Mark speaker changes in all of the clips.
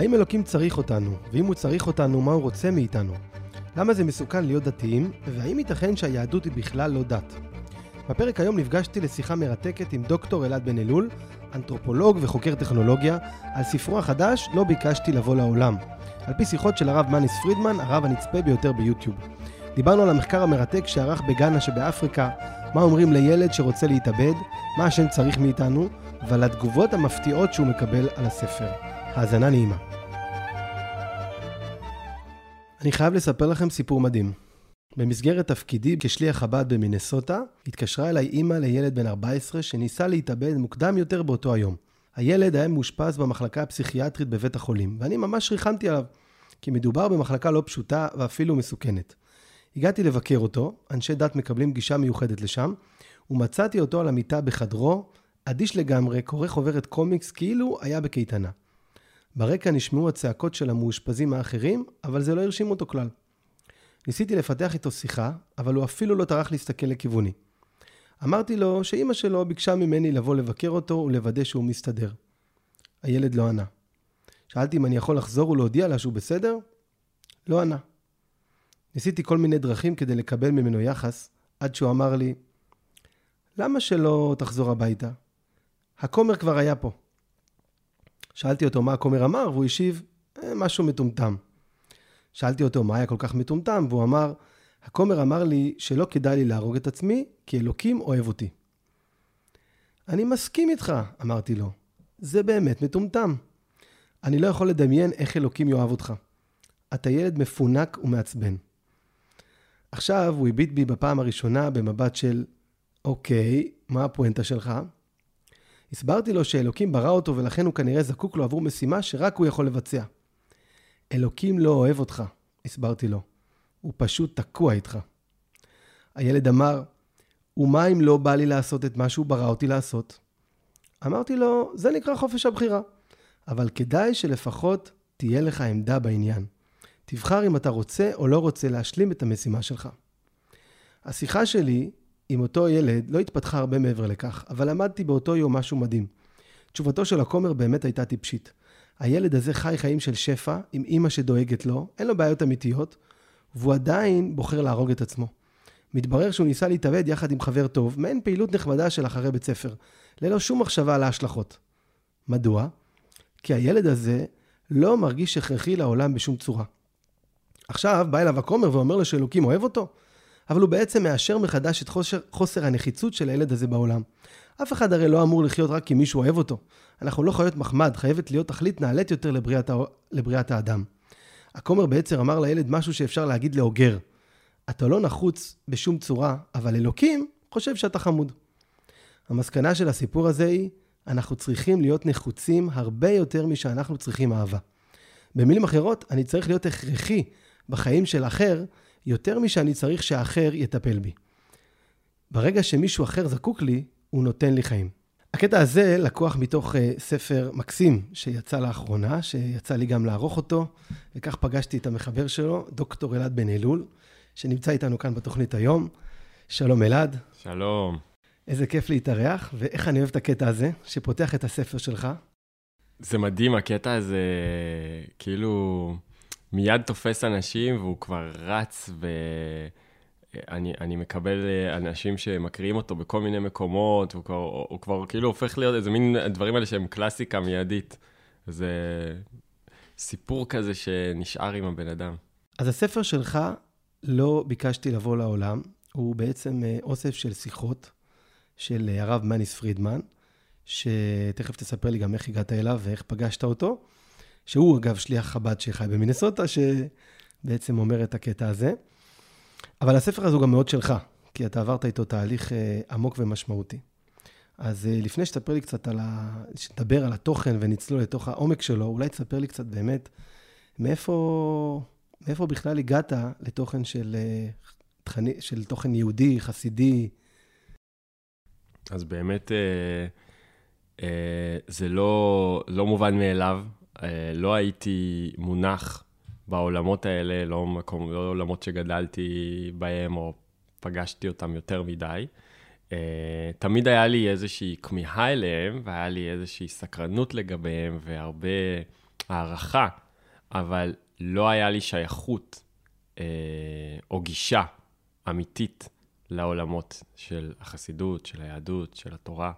Speaker 1: האם אלוקים צריך אותנו? ואם הוא צריך אותנו, מה הוא רוצה מאיתנו? למה זה מסוכן להיות דתיים? והאם ייתכן שהיהדות היא בכלל לא דת? בפרק היום נפגשתי לשיחה מרתקת עם דוקטור אלעד בן אלול, אנתרופולוג וחוקר טכנולוגיה, על ספרו החדש "לא ביקשתי לבוא לעולם", על פי שיחות של הרב מניס פרידמן, הרב הנצפה ביותר ביוטיוב. דיברנו על המחקר המרתק שערך בגאנה שבאפריקה, מה אומרים לילד שרוצה להתאבד, מה השם צריך מאיתנו, ועל התגובות המפתיעות שהוא מקבל על הספר. האזנה נעימה. אני חייב לספר לכם סיפור מדהים. במסגרת תפקידי כשליח חב"ד במינסוטה, התקשרה אליי אימא לילד בן 14 שניסה להתאבד מוקדם יותר באותו היום. הילד היה מאושפז במחלקה הפסיכיאטרית בבית החולים, ואני ממש ריחמתי עליו, כי מדובר במחלקה לא פשוטה ואפילו מסוכנת. הגעתי לבקר אותו, אנשי דת מקבלים גישה מיוחדת לשם, ומצאתי אותו על המיטה בחדרו, אדיש לגמרי, קורא חוברת קומיקס כאילו היה בקייטנה. ברקע נשמעו הצעקות של המאושפזים האחרים, אבל זה לא הרשים אותו כלל. ניסיתי לפתח איתו שיחה, אבל הוא אפילו לא טרח להסתכל לכיווני. אמרתי לו שאימא שלו ביקשה ממני לבוא לבקר אותו ולוודא שהוא מסתדר. הילד לא ענה. שאלתי אם אני יכול לחזור ולהודיע לה שהוא בסדר? לא ענה. ניסיתי כל מיני דרכים כדי לקבל ממנו יחס, עד שהוא אמר לי, למה שלא תחזור הביתה? הכומר כבר היה פה. שאלתי אותו מה הכומר אמר, והוא השיב, אה, משהו מטומטם. שאלתי אותו מה היה כל כך מטומטם, והוא אמר, הכומר אמר לי שלא כדאי לי להרוג את עצמי, כי אלוקים אוהב אותי. אני מסכים איתך, אמרתי לו. זה באמת מטומטם. אני לא יכול לדמיין איך אלוקים יאהב אותך. אתה ילד מפונק ומעצבן. עכשיו הוא הביט בי בפעם הראשונה במבט של, אוקיי, מה הפואנטה שלך? הסברתי לו שאלוקים ברא אותו ולכן הוא כנראה זקוק לו עבור משימה שרק הוא יכול לבצע. אלוקים לא אוהב אותך, הסברתי לו. הוא פשוט תקוע איתך. הילד אמר, ומה אם לא בא לי לעשות את מה שהוא ברא אותי לעשות? אמרתי לו, זה נקרא חופש הבחירה, אבל כדאי שלפחות תהיה לך עמדה בעניין. תבחר אם אתה רוצה או לא רוצה להשלים את המשימה שלך. השיחה שלי עם אותו ילד לא התפתחה הרבה מעבר לכך, אבל למדתי באותו יום משהו מדהים. תשובתו של הכומר באמת הייתה טיפשית. הילד הזה חי חיים של שפע, עם אימא שדואגת לו, אין לו בעיות אמיתיות, והוא עדיין בוחר להרוג את עצמו. מתברר שהוא ניסה להתאבד יחד עם חבר טוב, מעין פעילות נחמדה של אחרי בית ספר, ללא שום מחשבה על ההשלכות. מדוע? כי הילד הזה לא מרגיש הכרחי לעולם בשום צורה. עכשיו בא אליו הכומר ואומר לו שאלוקים אוהב אותו, אבל הוא בעצם מאשר מחדש את חוסר, חוסר הנחיצות של הילד הזה בעולם. אף אחד הרי לא אמור לחיות רק כי מישהו אוהב אותו. אנחנו לא חיות מחמד, חייבת להיות תכלית נעלית יותר לבריאת, לבריאת האדם. הכומר בעצם אמר לילד משהו שאפשר להגיד לאוגר. אתה לא נחוץ בשום צורה, אבל אלוקים חושב שאתה חמוד. המסקנה של הסיפור הזה היא, אנחנו צריכים להיות נחוצים הרבה יותר משאנחנו צריכים אהבה. במילים אחרות, אני צריך להיות הכרחי בחיים של אחר, יותר משאני צריך שהאחר יטפל בי. ברגע שמישהו אחר זקוק לי, הוא נותן לי חיים. הקטע הזה לקוח מתוך uh, ספר מקסים שיצא לאחרונה, שיצא לי גם לערוך אותו, וכך פגשתי את המחבר שלו, דוקטור אלעד בן אלול, שנמצא איתנו כאן בתוכנית היום. שלום אלעד.
Speaker 2: שלום.
Speaker 1: איזה כיף להתארח, ואיך אני אוהב את הקטע הזה, שפותח את הספר שלך.
Speaker 2: זה מדהים, הקטע הזה, כאילו, מיד תופס אנשים והוא כבר רץ ו... אני, אני מקבל אה, אנשים שמקריאים אותו בכל מיני מקומות, הוא כבר, הוא כבר כאילו הופך להיות איזה מין דברים האלה שהם קלאסיקה מיידית. זה סיפור כזה שנשאר עם הבן אדם.
Speaker 1: אז הספר שלך, לא ביקשתי לבוא לעולם, הוא בעצם אה, אוסף של שיחות של אה, הרב מניס פרידמן, שתכף תספר לי גם איך הגעת אליו ואיך פגשת אותו, שהוא אגב שליח חב"ד שחי במינסוטה, שבעצם אומר את הקטע הזה. אבל הספר הזה הוא גם מאוד שלך, כי אתה עברת איתו תהליך אה, עמוק ומשמעותי. אז אה, לפני שתספר לי קצת על ה... שתדבר על התוכן ונצלול לתוך העומק שלו, אולי תספר לי קצת באמת מאיפה, מאיפה בכלל הגעת לתוכן של, אה, תכני, של תוכן יהודי, חסידי.
Speaker 2: אז באמת, אה, אה, זה לא, לא מובן מאליו. אה, לא הייתי מונח בעולמות האלה, לא, מקום, לא עולמות שגדלתי בהם או פגשתי אותם יותר מדי. Uh, תמיד היה לי איזושהי כמיהה אליהם, והיה לי איזושהי סקרנות לגביהם, והרבה הערכה, אבל לא היה לי שייכות אה, או גישה אמיתית לעולמות של החסידות, של היהדות, של התורה.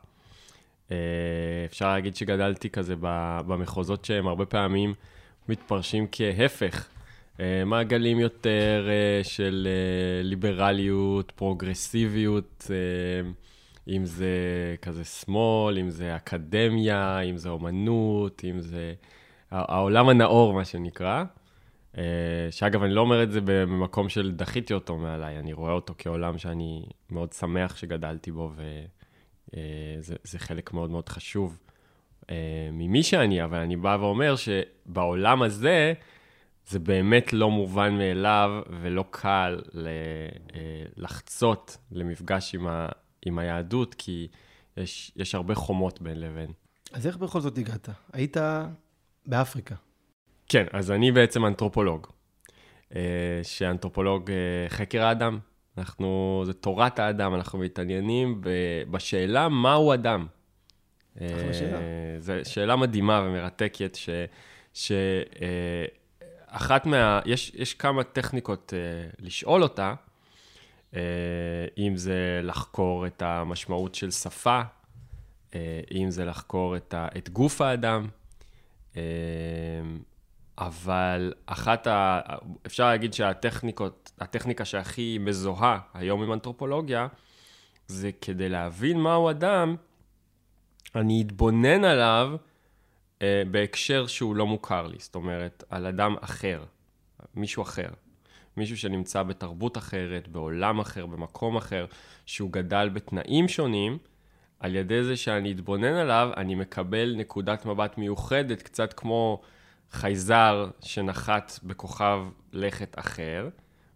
Speaker 2: אה, אפשר להגיד שגדלתי כזה במחוזות שהם הרבה פעמים מתפרשים כהפך. אה, מעגלים יותר אה, של ליברליות, פרוגרסיביות, אם זה כזה שמאל, אם זה אקדמיה, אם זה אומנות, אם זה העולם הנאור, מה שנקרא. שאגב, אני לא אומר את זה במקום של דחיתי אותו מעליי, אני רואה אותו כעולם שאני מאוד שמח שגדלתי בו, וזה חלק מאוד מאוד חשוב אה, ממי שאני, אבל אני בא ואומר שבעולם הזה, זה באמת לא מובן מאליו ולא קל אה, לחצות למפגש עם, ה, עם היהדות, כי יש, יש הרבה חומות בין לבין.
Speaker 1: אז איך בכל זאת הגעת? היית באפריקה.
Speaker 2: כן, אז אני בעצם אנתרופולוג. אה, שאנתרופולוג חקר האדם. אנחנו, זה תורת האדם, אנחנו מתעניינים בשאלה מהו אדם.
Speaker 1: שאלה.
Speaker 2: זו שאלה מדהימה ומרתקת, ש... ש אה, אחת מה... יש, יש כמה טכניקות uh, לשאול אותה, uh, אם זה לחקור את המשמעות של שפה, uh, אם זה לחקור את, ה... את גוף האדם, uh, אבל אחת ה... אפשר להגיד שהטכניקות, הטכניקה שהכי מזוהה היום עם אנתרופולוגיה, זה כדי להבין מהו אדם, אני אתבונן עליו אה, בהקשר שהוא לא מוכר לי, זאת אומרת, על אדם אחר, מישהו אחר. מישהו שנמצא בתרבות אחרת, בעולם אחר, במקום אחר, שהוא גדל בתנאים שונים, על ידי זה שאני אתבונן עליו, אני מקבל נקודת מבט מיוחדת, קצת כמו חייזר שנחת בכוכב לכת אחר,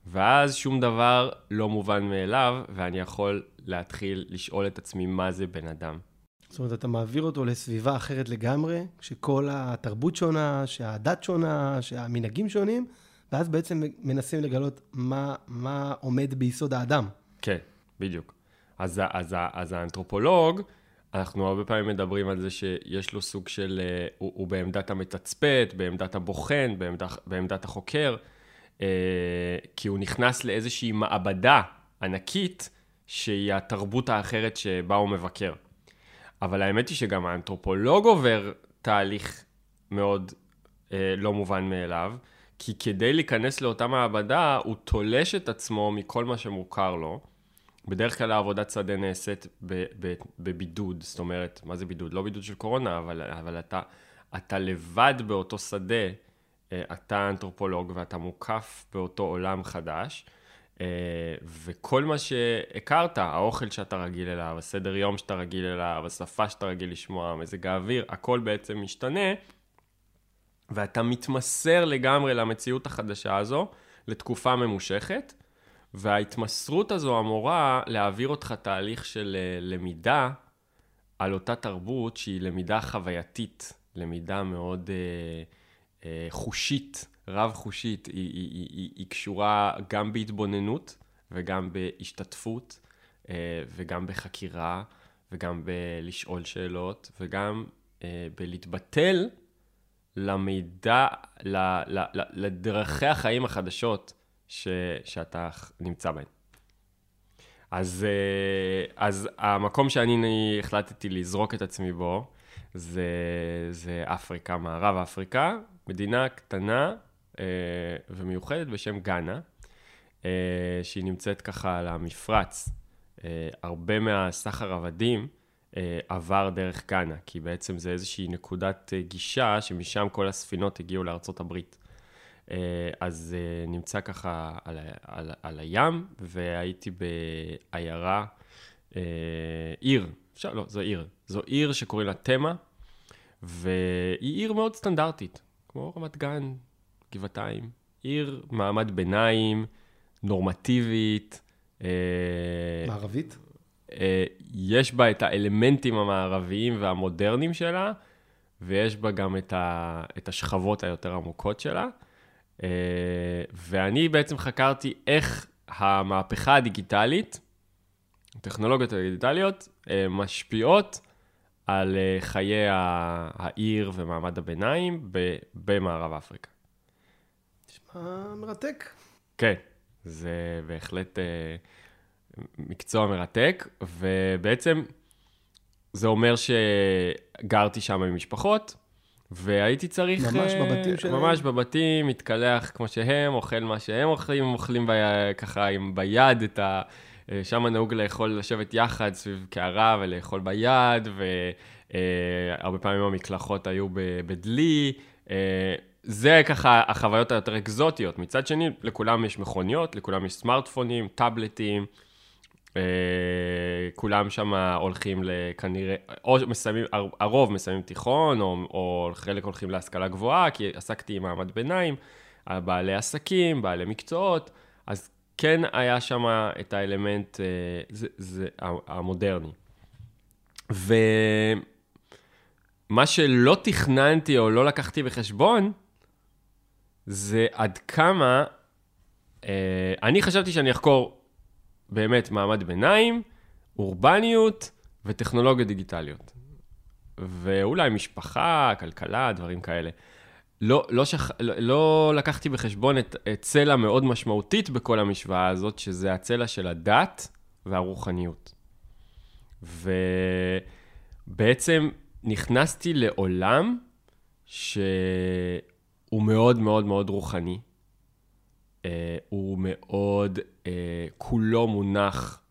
Speaker 2: ואז שום דבר לא מובן מאליו, ואני יכול להתחיל לשאול את עצמי מה זה בן אדם.
Speaker 1: זאת אומרת, אתה מעביר אותו לסביבה אחרת לגמרי, שכל התרבות שונה, שהדת שונה, שהמנהגים שונים, ואז בעצם מנסים לגלות מה, מה עומד ביסוד האדם.
Speaker 2: כן, בדיוק. אז, אז, אז האנתרופולוג, אנחנו הרבה פעמים מדברים על זה שיש לו סוג של, אה, הוא, הוא בעמדת המתצפת, בעמדת הבוחן, בעמדת, בעמדת החוקר, אה, כי הוא נכנס לאיזושהי מעבדה ענקית, שהיא התרבות האחרת שבה הוא מבקר. אבל האמת היא שגם האנתרופולוג עובר תהליך מאוד אה, לא מובן מאליו, כי כדי להיכנס לאותה מעבדה, הוא תולש את עצמו מכל מה שמוכר לו. בדרך כלל העבודת שדה נעשית בבידוד, זאת אומרת, מה זה בידוד? לא בידוד של קורונה, אבל, אבל אתה, אתה לבד באותו שדה, אה, אתה אנתרופולוג ואתה מוקף באותו עולם חדש. אה, וכל מה שהכרת, האוכל שאתה רגיל אליו, הסדר יום שאתה רגיל אליו, השפה שאתה רגיל לשמוע, מזג האוויר, הכל בעצם משתנה, ואתה מתמסר לגמרי למציאות החדשה הזו לתקופה ממושכת, וההתמסרות הזו אמורה להעביר אותך תהליך של אה, למידה על אותה תרבות שהיא למידה חווייתית, למידה מאוד אה, אה, חושית. רב-חושית, היא, היא, היא, היא, היא קשורה גם בהתבוננות וגם בהשתתפות אה, וגם בחקירה וגם בלשאול שאלות וגם אה, בלהתבטל למידע, ל, ל, ל, לדרכי החיים החדשות ש, שאתה נמצא בהן. אז, אה, אז המקום שאני החלטתי לזרוק את עצמי בו, זה, זה אפריקה, מערב אפריקה, מדינה קטנה אה, ומיוחדת בשם גאנה, אה, שהיא נמצאת ככה על המפרץ. אה, הרבה מהסחר עבדים עבר דרך גאנה, כי בעצם זה איזושהי נקודת גישה שמשם כל הספינות הגיעו לארצות הברית. אז נמצא ככה על, על, על הים, והייתי בעיירה, עיר, אפשר, לא, זו עיר. זו עיר שקוראים לה תמה, והיא עיר מאוד סטנדרטית, כמו רמת גן, גבעתיים. עיר מעמד ביניים, נורמטיבית.
Speaker 1: אה, מערבית?
Speaker 2: אה, יש בה את האלמנטים המערביים והמודרניים שלה, ויש בה גם את, ה, את השכבות היותר עמוקות שלה. אה, ואני בעצם חקרתי איך המהפכה הדיגיטלית, הטכנולוגיות הדיגיטליות, משפיעות על אה, חיי העיר ומעמד הביניים במערב אפריקה.
Speaker 1: נשמע מרתק.
Speaker 2: כן, זה בהחלט אה, מקצוע מרתק, ובעצם זה אומר שגרתי שם עם משפחות, והייתי צריך...
Speaker 1: ממש
Speaker 2: אה,
Speaker 1: בבתים שלהם?
Speaker 2: ממש בבתים, מתקלח כמו שהם, אוכל מה שהם אוכלים, אוכלים ב... ככה עם ביד את ה... אה, שם נהוג לאכול, לשבת יחד סביב קערה ולאכול ביד, והרבה פעמים המקלחות היו בדלי. אה, זה ככה החוויות היותר אקזוטיות. מצד שני, לכולם יש מכוניות, לכולם יש סמארטפונים, טאבלטים. כולם שם הולכים לכנראה, או מסיימים, הר- הרוב מסיימים תיכון, או, או חלק הולכים להשכלה גבוהה, כי עסקתי עם מעמד ביניים, בעלי עסקים, בעלי מקצועות, אז כן היה שם את האלמנט, אה, זה, זה המודרני. ומה שלא תכננתי או לא לקחתי בחשבון, זה עד כמה, אה, אני חשבתי שאני אחקור באמת מעמד ביניים, אורבניות וטכנולוגיות דיגיטליות. ואולי משפחה, כלכלה, דברים כאלה. לא, לא, שכ... לא, לא לקחתי בחשבון את, את צלע מאוד משמעותית בכל המשוואה הזאת, שזה הצלע של הדת והרוחניות. ובעצם נכנסתי לעולם שהוא מאוד מאוד מאוד רוחני. Uh, הוא מאוד, uh, כולו מונח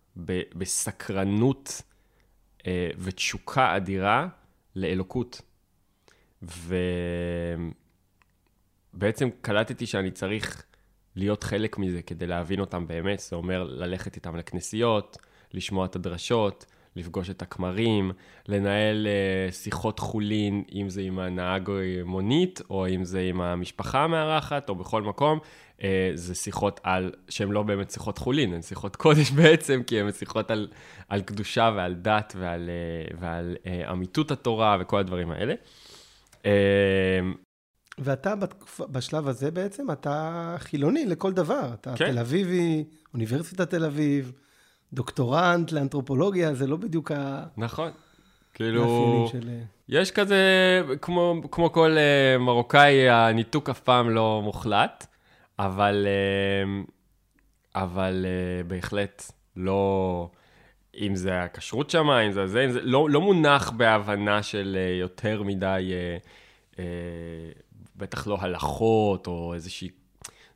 Speaker 2: בסקרנות uh, ותשוקה אדירה לאלוקות. ובעצם קלטתי שאני צריך להיות חלק מזה כדי להבין אותם באמת. זה אומר ללכת איתם לכנסיות, לשמוע את הדרשות, לפגוש את הכמרים, לנהל שיחות חולין, אם זה עם הנהג מונית, או אם זה עם המשפחה המארחת, או בכל מקום. Uh, זה שיחות על, שהן לא באמת שיחות חולין, הן שיחות קודש בעצם, כי הן שיחות על, על קדושה ועל דת ועל, uh, ועל uh, אמיתות התורה וכל הדברים האלה.
Speaker 1: ואתה בתקופ... בשלב הזה בעצם, אתה חילוני לכל דבר. אתה
Speaker 2: כן.
Speaker 1: תל אביבי, אוניברסיטת תל אביב, דוקטורנט לאנתרופולוגיה, זה לא בדיוק
Speaker 2: נכון.
Speaker 1: המאפיינים
Speaker 2: כאילו,
Speaker 1: של... אה,
Speaker 2: יש כזה, כמו, כמו כל מרוקאי, הניתוק אף פעם לא מוחלט, אבל, uh, אבל uh, בהחלט לא, אם זה הכשרות שם, אם זה זה, אם זה, לא, לא מונח בהבנה של uh, יותר מדי, uh, בטח לא הלכות או איזושהי,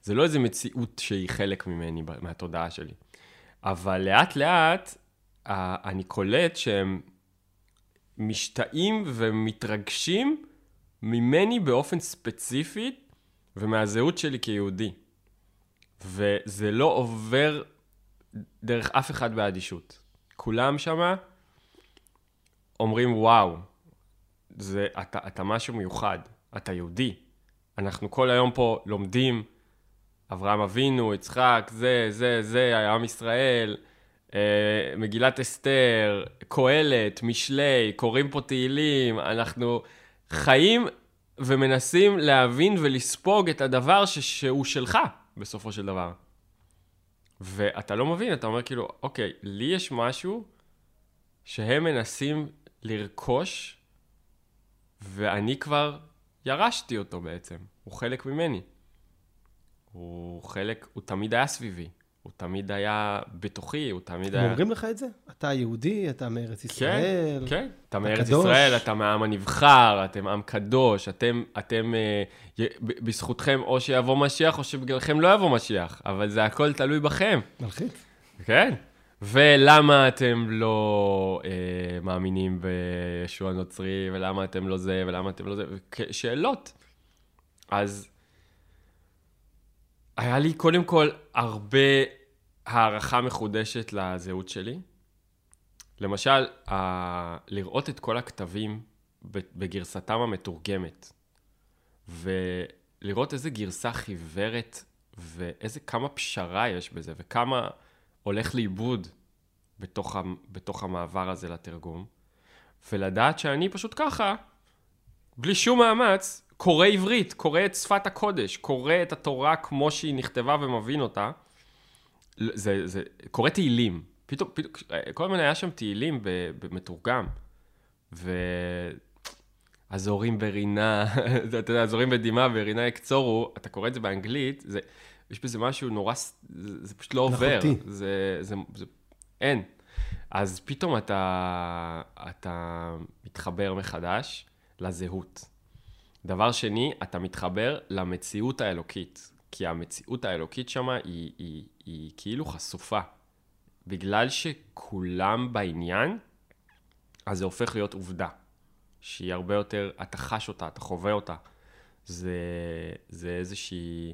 Speaker 2: זה לא איזו מציאות שהיא חלק ממני, מהתודעה שלי. אבל לאט לאט, אני קולט שהם משתאים ומתרגשים ממני באופן ספציפי ומהזהות שלי כיהודי. וזה לא עובר דרך אף אחד באדישות. כולם שמה אומרים, וואו, זה, אתה, אתה משהו מיוחד, אתה יהודי. אנחנו כל היום פה לומדים, אברהם אבינו, יצחק, זה, זה, זה, עם ישראל, אה, מגילת אסתר, קהלת, משלי, קוראים פה תהילים, אנחנו חיים ומנסים להבין ולספוג את הדבר ש- שהוא שלך, בסופו של דבר. ואתה לא מבין, אתה אומר כאילו, אוקיי, לי יש משהו שהם מנסים לרכוש, ואני כבר ירשתי אותו בעצם. הוא חלק ממני. הוא חלק, הוא תמיד היה סביבי. הוא תמיד היה בתוכי, הוא תמיד
Speaker 1: הם
Speaker 2: היה...
Speaker 1: אומרים לך את זה? אתה יהודי, אתה מארץ ישראל.
Speaker 2: כן, כן. אתה מארץ
Speaker 1: קדוש.
Speaker 2: ישראל, אתה מהעם הנבחר, אתם עם קדוש, אתם, אתם, אה, בזכותכם או שיבוא משיח או שבגללכם לא יבוא משיח, אבל זה הכל תלוי בכם,
Speaker 1: מלחיץ.
Speaker 2: כן? ולמה אתם לא אה, מאמינים בישוע נוצרי, ולמה אתם לא זה, ולמה אתם לא זה, שאלות. אז היה לי קודם כל הרבה הערכה מחודשת לזהות שלי. למשל, ה... לראות את כל הכתבים בגרסתם המתורגמת, ולראות איזה גרסה חיוורת, ואיזה כמה פשרה יש בזה, וכמה הולך לאיבוד בתוך, ה... בתוך המעבר הזה לתרגום, ולדעת שאני פשוט ככה, בלי שום מאמץ, קורא עברית, קורא את שפת הקודש, קורא את התורה כמו שהיא נכתבה ומבין אותה. זה, זה, קורא תהילים. פתאום, פתאום, כל הזמן היה שם תהילים במתורגם. והזורים ברינה, אתה יודע, הזורים בדמעה ורינה יקצורו, אתה קורא את זה באנגלית, זה, יש בזה משהו נורא, זה, זה פשוט לא עובר. זה, זה, זה, אין. אז פתאום אתה, אתה מתחבר מחדש לזהות. דבר שני, אתה מתחבר למציאות האלוקית, כי המציאות האלוקית שם היא, היא, היא, היא כאילו חשופה. בגלל שכולם בעניין, אז זה הופך להיות עובדה, שהיא הרבה יותר, אתה חש אותה, אתה חווה אותה. זה, זה איזושהי,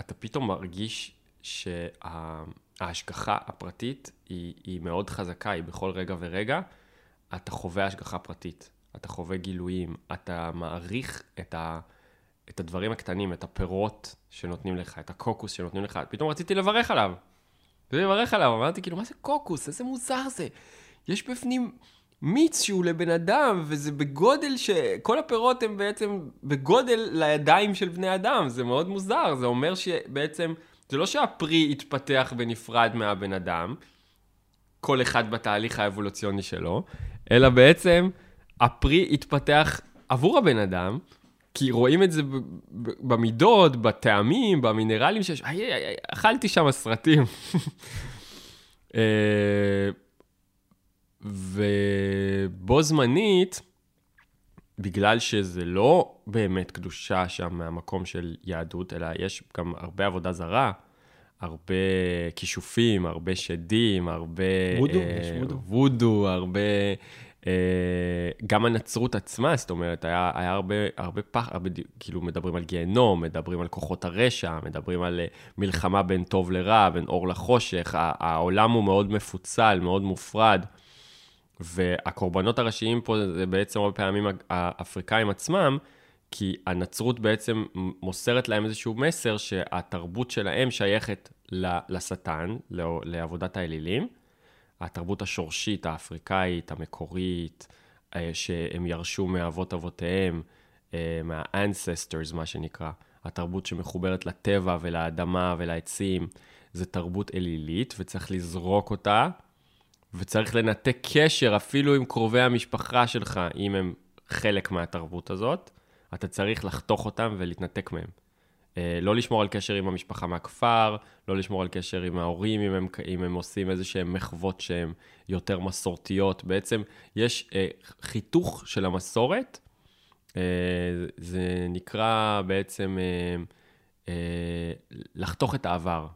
Speaker 2: אתה פתאום מרגיש שההשגחה הפרטית היא, היא מאוד חזקה, היא בכל רגע ורגע, אתה חווה השגחה פרטית, אתה חווה גילויים, אתה מעריך את, ה, את הדברים הקטנים, את הפירות שנותנים לך, את הקוקוס שנותנים לך, פתאום רציתי לברך עליו. רציתי לברך עליו, אמרתי כאילו, מה זה קוקוס? איזה מוזר זה. יש בפנים מיץ שהוא לבן אדם, וזה בגודל ש... כל הפירות הם בעצם בגודל לידיים של בני אדם, זה מאוד מוזר, זה אומר שבעצם, זה לא שהפרי התפתח ונפרד מהבן אדם, כל אחד בתהליך האבולוציוני שלו, אלא בעצם הפרי התפתח עבור הבן אדם, כי רואים את זה במידות, בטעמים, במינרלים שיש, איי, איי, איי, אכלתי שם סרטים. אה, ובו זמנית, בגלל שזה לא באמת קדושה שם מהמקום של יהדות, אלא יש גם הרבה עבודה זרה, הרבה כישופים, הרבה שדים, הרבה...
Speaker 1: וודו,
Speaker 2: אה,
Speaker 1: יש וודו.
Speaker 2: וודו, הרבה... אה, גם הנצרות עצמה, זאת אומרת, היה, היה הרבה, הרבה פח, הרבה, די- כאילו מדברים על גיהנום, מדברים על כוחות הרשע, מדברים על אה, מלחמה בין טוב לרע, בין אור לחושך, העולם הוא מאוד מפוצל, מאוד מופרד. והקורבנות הראשיים פה זה בעצם הרבה פעמים האפריקאים עצמם, כי הנצרות בעצם מוסרת להם איזשהו מסר שהתרבות שלהם שייכת לשטן, לא- לעבודת האלילים. התרבות השורשית, האפריקאית, המקורית, אה, שהם ירשו מאבות אבותיהם, אה, מה-ancestors, מה שנקרא. התרבות שמחוברת לטבע ולאדמה ולעצים, זה תרבות אלילית, וצריך לזרוק אותה, וצריך לנתק קשר אפילו עם קרובי המשפחה שלך, אם הם חלק מהתרבות הזאת. אתה צריך לחתוך אותם ולהתנתק מהם. אה, לא לשמור על קשר עם המשפחה מהכפר, לא לשמור על קשר עם ההורים, אם הם, אם הם עושים איזה שהם מחוות שהן יותר מסורתיות. בעצם יש אה, חיתוך של המסורת, אה, זה נקרא בעצם אה, אה, לחתוך את העבר.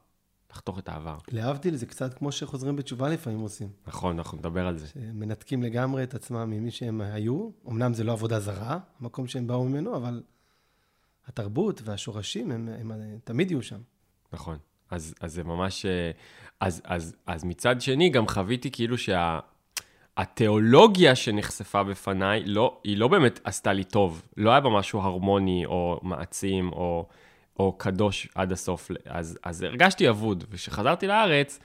Speaker 2: לחתוך את העבר.
Speaker 1: להבדיל, זה קצת כמו שחוזרים בתשובה לפעמים עושים.
Speaker 2: נכון, אנחנו נדבר על זה.
Speaker 1: שמנתקים לגמרי את עצמם ממי שהם היו. אמנם זה לא עבודה זרה, המקום שהם באו ממנו, אבל התרבות והשורשים, הם, הם, הם תמיד יהיו שם.
Speaker 2: נכון. אז, אז זה ממש... אה, אז, אז, אז מצד שני, גם חוויתי כאילו שהתיאולוגיה שנחשפה בפניי, לא, היא לא באמת עשתה לי טוב. לא היה בה משהו הרמוני או מעצים או, או קדוש עד הסוף. אז, אז הרגשתי אבוד. וכשחזרתי לארץ,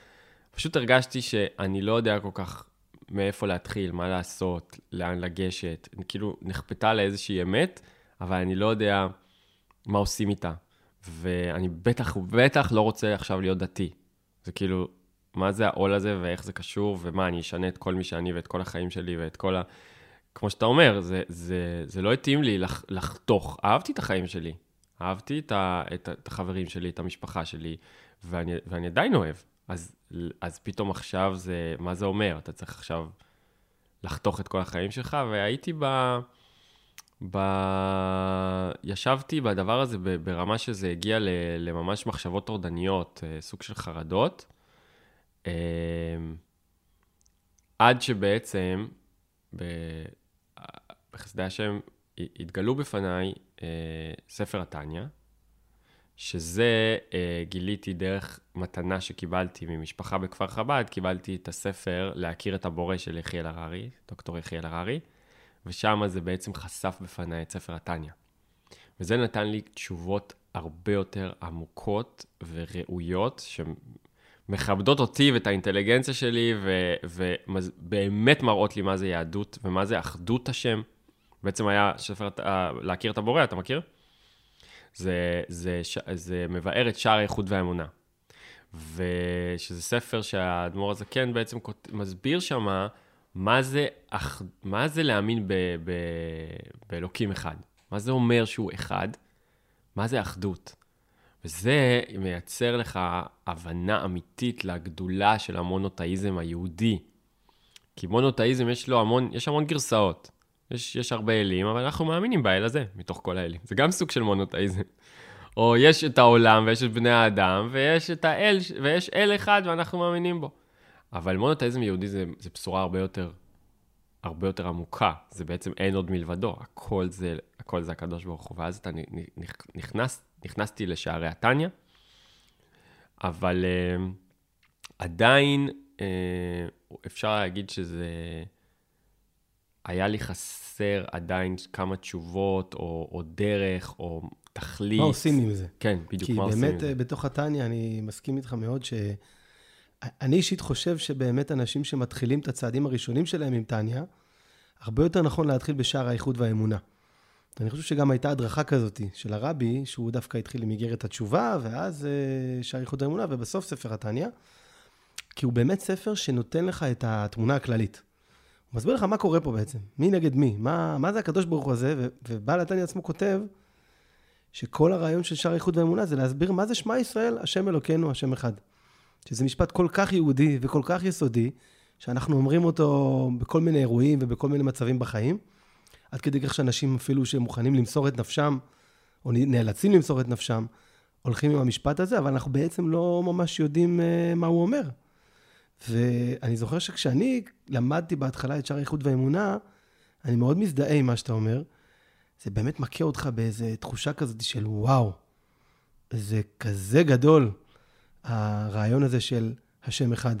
Speaker 2: פשוט הרגשתי שאני לא יודע כל כך מאיפה להתחיל, מה לעשות, לאן לגשת. כאילו, נכפתה לה איזושהי אמת, אבל אני לא יודע מה עושים איתה. ואני בטח, בטח לא רוצה עכשיו להיות דתי. זה כאילו, מה זה העול הזה ואיך זה קשור, ומה, אני אשנה את כל מי שאני ואת כל החיים שלי ואת כל ה... כמו שאתה אומר, זה, זה, זה לא התאים לי לח, לחתוך. אהבתי את החיים שלי. אהבתי את, ה, את, את החברים שלי, את המשפחה שלי, ואני, ואני עדיין אוהב. אז, אז פתאום עכשיו זה, מה זה אומר? אתה צריך עכשיו לחתוך את כל החיים שלך, והייתי ב... ב... ישבתי בדבר הזה ברמה שזה הגיע ל- לממש מחשבות טורדניות, אה, סוג של חרדות, אה, עד שבעצם בחסדי השם התגלו בפניי אה, ספר התניא, שזה אה, גיליתי דרך מתנה שקיבלתי ממשפחה בכפר חב"ד, קיבלתי את הספר להכיר את הבורא של יחיאל הררי, דוקטור יחיאל הררי, ושם זה בעצם חשף בפניי את ספר התניא. וזה נתן לי תשובות הרבה יותר עמוקות וראויות, שמכבדות אותי ואת האינטליגנציה שלי, ובאמת מראות לי מה זה יהדות ומה זה אחדות השם. בעצם היה ספר, להכיר את הבורא, אתה מכיר? זה, זה, ש- זה מבאר את שער האיכות והאמונה. ושזה ספר שהאדמו"ר הזקן בעצם מסביר שמה מה זה, מה זה להאמין ב, ב, באלוקים אחד? מה זה אומר שהוא אחד? מה זה אחדות? וזה מייצר לך הבנה אמיתית לגדולה של המונותאיזם היהודי. כי מונותאיזם יש לו המון, יש המון גרסאות. יש, יש הרבה אלים, אבל אנחנו מאמינים באל הזה, מתוך כל האלים. זה גם סוג של מונותאיזם. או יש את העולם ויש את בני האדם, ויש את האל, ויש אל אחד ואנחנו מאמינים בו. אבל מונותאיזם יהודי זה, זה בשורה הרבה יותר, הרבה יותר עמוקה. זה בעצם אין עוד מלבדו, הכל זה, הכל זה הקדוש ברוך הוא. ואז אתה נכנס, נכנסתי לשערי התניא, אבל uh, עדיין uh, אפשר להגיד שזה... היה לי חסר עדיין כמה תשובות, או, או דרך, או תכלית.
Speaker 1: מה עושים עם זה?
Speaker 2: כן, בדיוק, מה עושים
Speaker 1: עם זה. כי באמת, בתוך התניא, אני מסכים איתך מאוד ש... אני אישית חושב שבאמת אנשים שמתחילים את הצעדים הראשונים שלהם עם טניה, הרבה יותר נכון להתחיל בשער האיחוד והאמונה. אני חושב שגם הייתה הדרכה כזאת של הרבי, שהוא דווקא התחיל עם איגרת התשובה, ואז אה, שער האיחוד והאמונה, ובסוף ספר התניא, כי הוא באמת ספר שנותן לך את התמונה הכללית. הוא מסביר לך מה קורה פה בעצם, מי נגד מי, מה, מה זה הקדוש ברוך הוא הזה, ובעל התניא עצמו כותב שכל הרעיון של שער האיחוד והאמונה זה להסביר מה זה שמע ישראל, השם אלוקינו, השם אחד. שזה משפט כל כך יהודי וכל כך יסודי, שאנחנו אומרים אותו בכל מיני אירועים ובכל מיני מצבים בחיים, עד כדי כך שאנשים אפילו שמוכנים למסור את נפשם, או נאלצים למסור את נפשם, הולכים עם המשפט הזה, אבל אנחנו בעצם לא ממש יודעים uh, מה הוא אומר. ואני זוכר שכשאני למדתי בהתחלה את שער האיחוד והאמונה, אני מאוד מזדהה עם מה שאתה אומר. זה באמת מכה אותך באיזו תחושה כזאת של וואו, זה כזה גדול. הרעיון הזה של השם אחד.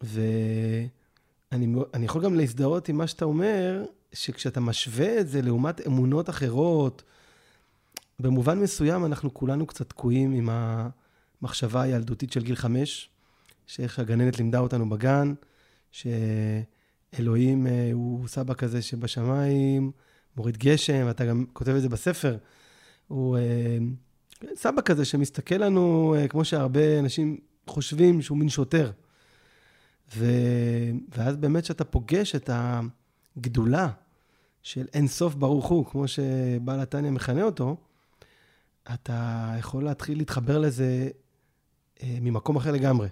Speaker 1: ואני יכול גם להזדהות עם מה שאתה אומר, שכשאתה משווה את זה לעומת אמונות אחרות, במובן מסוים אנחנו כולנו קצת תקועים עם המחשבה הילדותית של גיל חמש, שאיך הגננת לימדה אותנו בגן, שאלוהים אה, הוא סבא כזה שבשמיים, מוריד גשם, ואתה גם כותב את זה בספר. הוא אה, סבא כזה שמסתכל לנו, אה, כמו שהרבה אנשים חושבים שהוא מין שוטר. ו... ואז באמת כשאתה פוגש את הגדולה של אין סוף ברוך הוא, כמו שבעל התניא מכנה אותו, אתה יכול להתחיל להתחבר לזה אה, ממקום אחר לגמרי.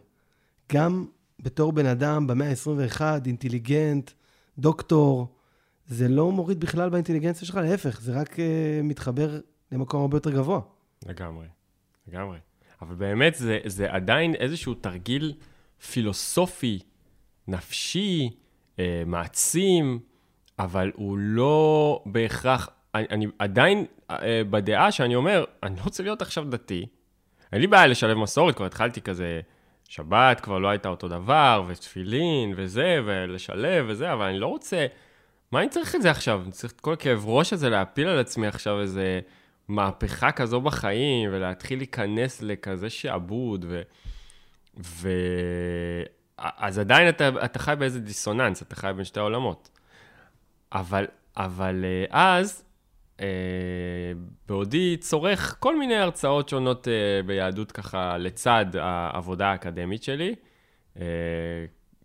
Speaker 1: גם בתור בן אדם במאה ה-21, אינטליגנט, דוקטור, זה לא מוריד בכלל באינטליגנציה שלך, להפך, זה רק אה, מתחבר למקום הרבה יותר גבוה.
Speaker 2: לגמרי, לגמרי. אבל באמת זה, זה עדיין איזשהו תרגיל פילוסופי, נפשי, אה, מעצים, אבל הוא לא בהכרח... אני, אני עדיין אה, בדעה שאני אומר, אני לא רוצה להיות עכשיו דתי. אין לי בעיה לשלב מסורת, כבר התחלתי כזה, שבת כבר לא הייתה אותו דבר, ותפילין וזה, ולשלב וזה, אבל אני לא רוצה... מה אני צריך את זה עכשיו? אני צריך את כל הכאב ראש הזה להפיל על עצמי עכשיו איזה... מהפכה כזו בחיים, ולהתחיל להיכנס לכזה שעבוד, ו... ו... אז עדיין אתה, אתה חי באיזה דיסוננס, אתה חי בין שתי העולמות. אבל, אבל אה, אז, אה, בעודי צורך כל מיני הרצאות שונות אה, ביהדות ככה לצד העבודה האקדמית שלי, אה,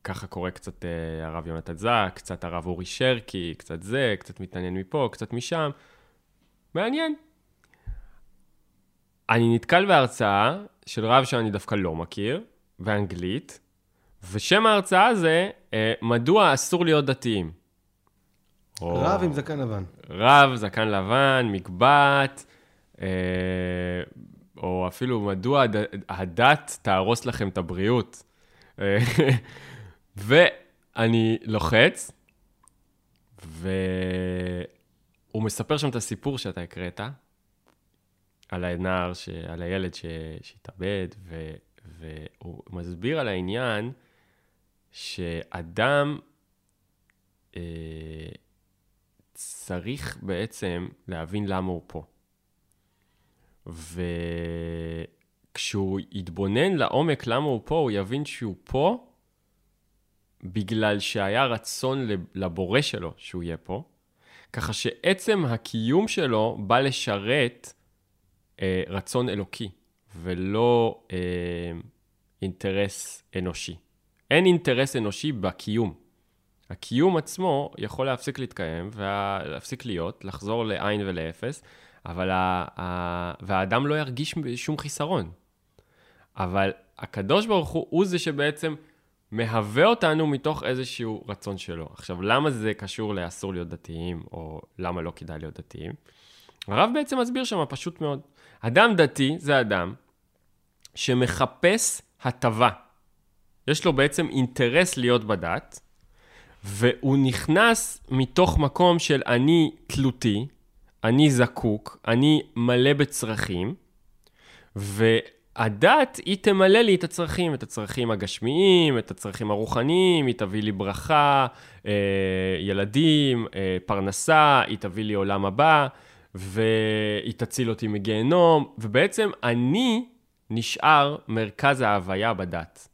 Speaker 2: ככה קורה קצת אה, הרב יונתן זק, קצת הרב אורי שרקי, קצת זה, קצת מתעניין מפה, קצת משם. מעניין, אני נתקל בהרצאה של רב שאני דווקא לא מכיר, באנגלית, ושם ההרצאה זה, אה, מדוע אסור להיות דתיים.
Speaker 1: רב. עם זקן לבן.
Speaker 2: רב, זקן לבן, מקבט, אה, או אפילו מדוע הד... הדת תהרוס לכם את הבריאות. אה, ואני לוחץ, והוא מספר שם את הסיפור שאתה הקראת, על הנער, ש... על הילד ש... שהתאבד, ו... והוא מסביר על העניין שאדם אה, צריך בעצם להבין למה הוא פה. וכשהוא יתבונן לעומק למה הוא פה, הוא יבין שהוא פה בגלל שהיה רצון לבורא שלו שהוא יהיה פה, ככה שעצם הקיום שלו בא לשרת אה, רצון אלוקי, ולא אה, אינטרס אנושי. אין אינטרס אנושי בקיום. הקיום עצמו יכול להפסיק להתקיים ולהפסיק להיות, לחזור לעין ולאפס, אבל ה... ה... והאדם לא ירגיש שום חיסרון. אבל הקדוש ברוך הוא, הוא זה שבעצם מהווה אותנו מתוך איזשהו רצון שלו. עכשיו, למה זה קשור לאסור להיות דתיים, או למה לא כדאי להיות דתיים? הרב בעצם מסביר שם פשוט מאוד. אדם דתי זה אדם שמחפש הטבה. יש לו בעצם אינטרס להיות בדת, והוא נכנס מתוך מקום של אני תלותי, אני זקוק, אני מלא בצרכים, והדת היא תמלא לי את הצרכים, את הצרכים הגשמיים, את הצרכים הרוחניים, היא תביא לי ברכה, אה, ילדים, אה, פרנסה, היא תביא לי עולם הבא, והיא תציל אותי מגיהנום, ובעצם אני נשאר מרכז ההוויה בדת.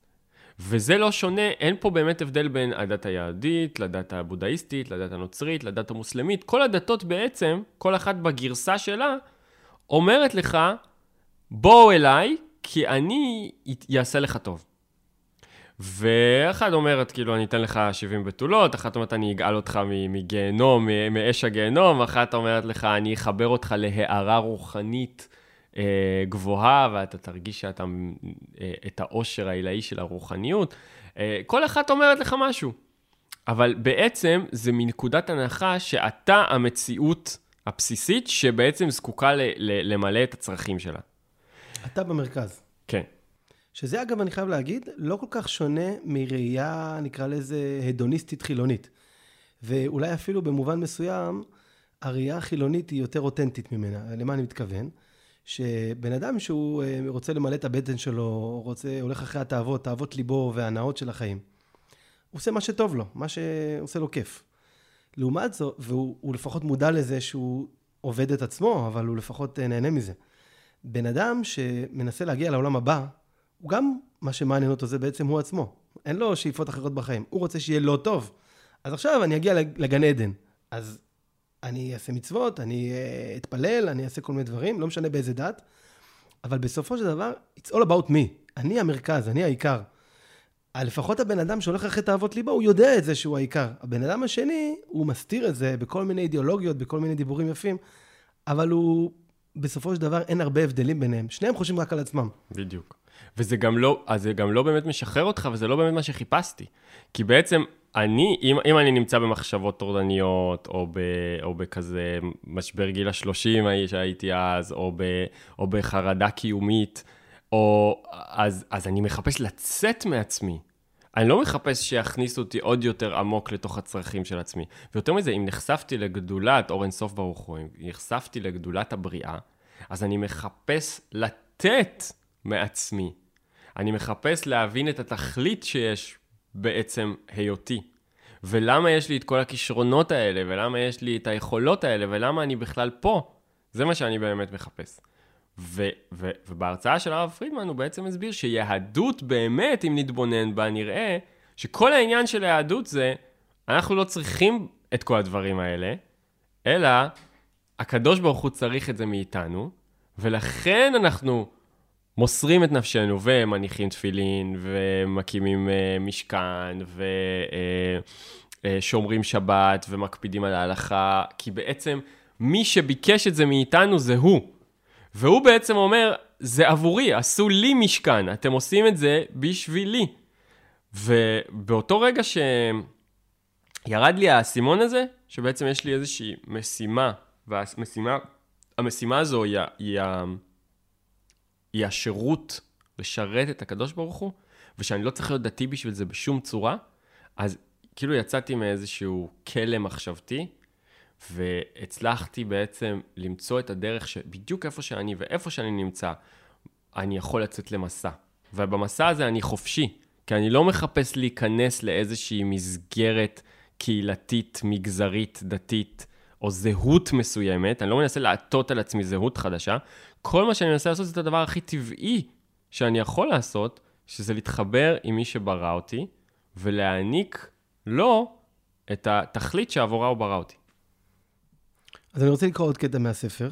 Speaker 2: וזה לא שונה, אין פה באמת הבדל בין הדת היהודית, לדת הבודהיסטית, לדת הנוצרית, לדת המוסלמית. כל הדתות בעצם, כל אחת בגרסה שלה, אומרת לך, בואו אליי, כי אני אעשה לך טוב. ואחת אומרת, כאילו, אני אתן לך 70 בתולות, אחת אומרת, אני אגאל אותך מגיהנום, מאש הגיהנום, אחת אומרת לך, אני אחבר אותך להארה רוחנית אה, גבוהה, ואתה תרגיש שאתה, אה, את העושר העילאי של הרוחניות. אה, כל אחת אומרת לך משהו. אבל בעצם זה מנקודת הנחה שאתה המציאות הבסיסית שבעצם זקוקה ל- ל- למלא את הצרכים שלה.
Speaker 1: אתה במרכז.
Speaker 2: כן.
Speaker 1: שזה אגב, אני חייב להגיד, לא כל כך שונה מראייה, נקרא לזה, הדוניסטית חילונית. ואולי אפילו במובן מסוים, הראייה החילונית היא יותר אותנטית ממנה. למה אני מתכוון? שבן אדם שהוא אה, רוצה למלא את הבטן שלו, רוצה, הולך אחרי התאוות, תאוות ליבו והנאות של החיים, הוא עושה מה שטוב לו, מה שעושה לו כיף. לעומת זאת, והוא לפחות מודע לזה שהוא עובד את עצמו, אבל הוא לפחות אה, נהנה מזה. בן אדם שמנסה להגיע לעולם הבא, הוא גם, מה שמעניין אותו זה בעצם הוא עצמו. אין לו שאיפות אחרות בחיים. הוא רוצה שיהיה לא טוב. אז עכשיו אני אגיע לגן עדן. אז אני אעשה מצוות, אני אה, אתפלל, אני אעשה כל מיני דברים, לא משנה באיזה דת, אבל בסופו של דבר, it's all about me. אני המרכז, אני העיקר. אה, לפחות הבן אדם שהולך אחרי תאוות ליבו, הוא יודע את זה שהוא העיקר. הבן אדם השני, הוא מסתיר את זה בכל מיני אידיאולוגיות, בכל מיני דיבורים יפים, אבל הוא, בסופו של דבר, אין הרבה הבדלים ביניהם. שניהם חושבים רק על עצמם.
Speaker 2: בדיוק. וזה גם לא, אז זה גם לא באמת משחרר אותך, וזה לא באמת מה שחיפשתי. כי בעצם אני, אם, אם אני נמצא במחשבות טורדניות, או, ב, או בכזה משבר גיל השלושים שהייתי אז, או, ב, או בחרדה קיומית, או, אז, אז אני מחפש לצאת מעצמי. אני לא מחפש שיכניסו אותי עוד יותר עמוק לתוך הצרכים של עצמי. ויותר מזה, אם נחשפתי לגדולת אור אינסוף ברוך הוא, אם נחשפתי לגדולת הבריאה, אז אני מחפש לתת מעצמי. אני מחפש להבין את התכלית שיש בעצם היותי. ולמה יש לי את כל הכישרונות האלה, ולמה יש לי את היכולות האלה, ולמה אני בכלל פה. זה מה שאני באמת מחפש. ו- ו- ובהרצאה של הרב פרידמן הוא בעצם הסביר שיהדות באמת, אם נתבונן בה, נראה שכל העניין של היהדות זה, אנחנו לא צריכים את כל הדברים האלה, אלא הקדוש ברוך הוא צריך את זה מאיתנו, ולכן אנחנו מוסרים את נפשנו ומניחים תפילין ומקימים uh, משכן ושומרים uh, uh, שבת ומקפידים על ההלכה, כי בעצם מי שביקש את זה מאיתנו זה הוא. והוא בעצם אומר, זה עבורי, עשו לי משכן, אתם עושים את זה בשבילי. ובאותו רגע שירד לי האסימון הזה, שבעצם יש לי איזושהי משימה, והמשימה, המשימה הזו היא, היא, היא השירות לשרת את הקדוש ברוך הוא, ושאני לא צריך להיות דתי בשביל זה בשום צורה, אז כאילו יצאתי מאיזשהו כלא מחשבתי, והצלחתי בעצם למצוא את הדרך שבדיוק איפה שאני ואיפה שאני נמצא, אני יכול לצאת למסע. ובמסע הזה אני חופשי, כי אני לא מחפש להיכנס לאיזושהי מסגרת קהילתית, מגזרית, דתית, או זהות מסוימת, אני לא מנסה לעטות על עצמי זהות חדשה, כל מה שאני מנסה לעשות זה את הדבר הכי טבעי שאני יכול לעשות, שזה להתחבר עם מי שברא אותי, ולהעניק לו את התכלית שעבורה הוא ברא אותי.
Speaker 1: אז אני רוצה לקרוא עוד קטע מהספר,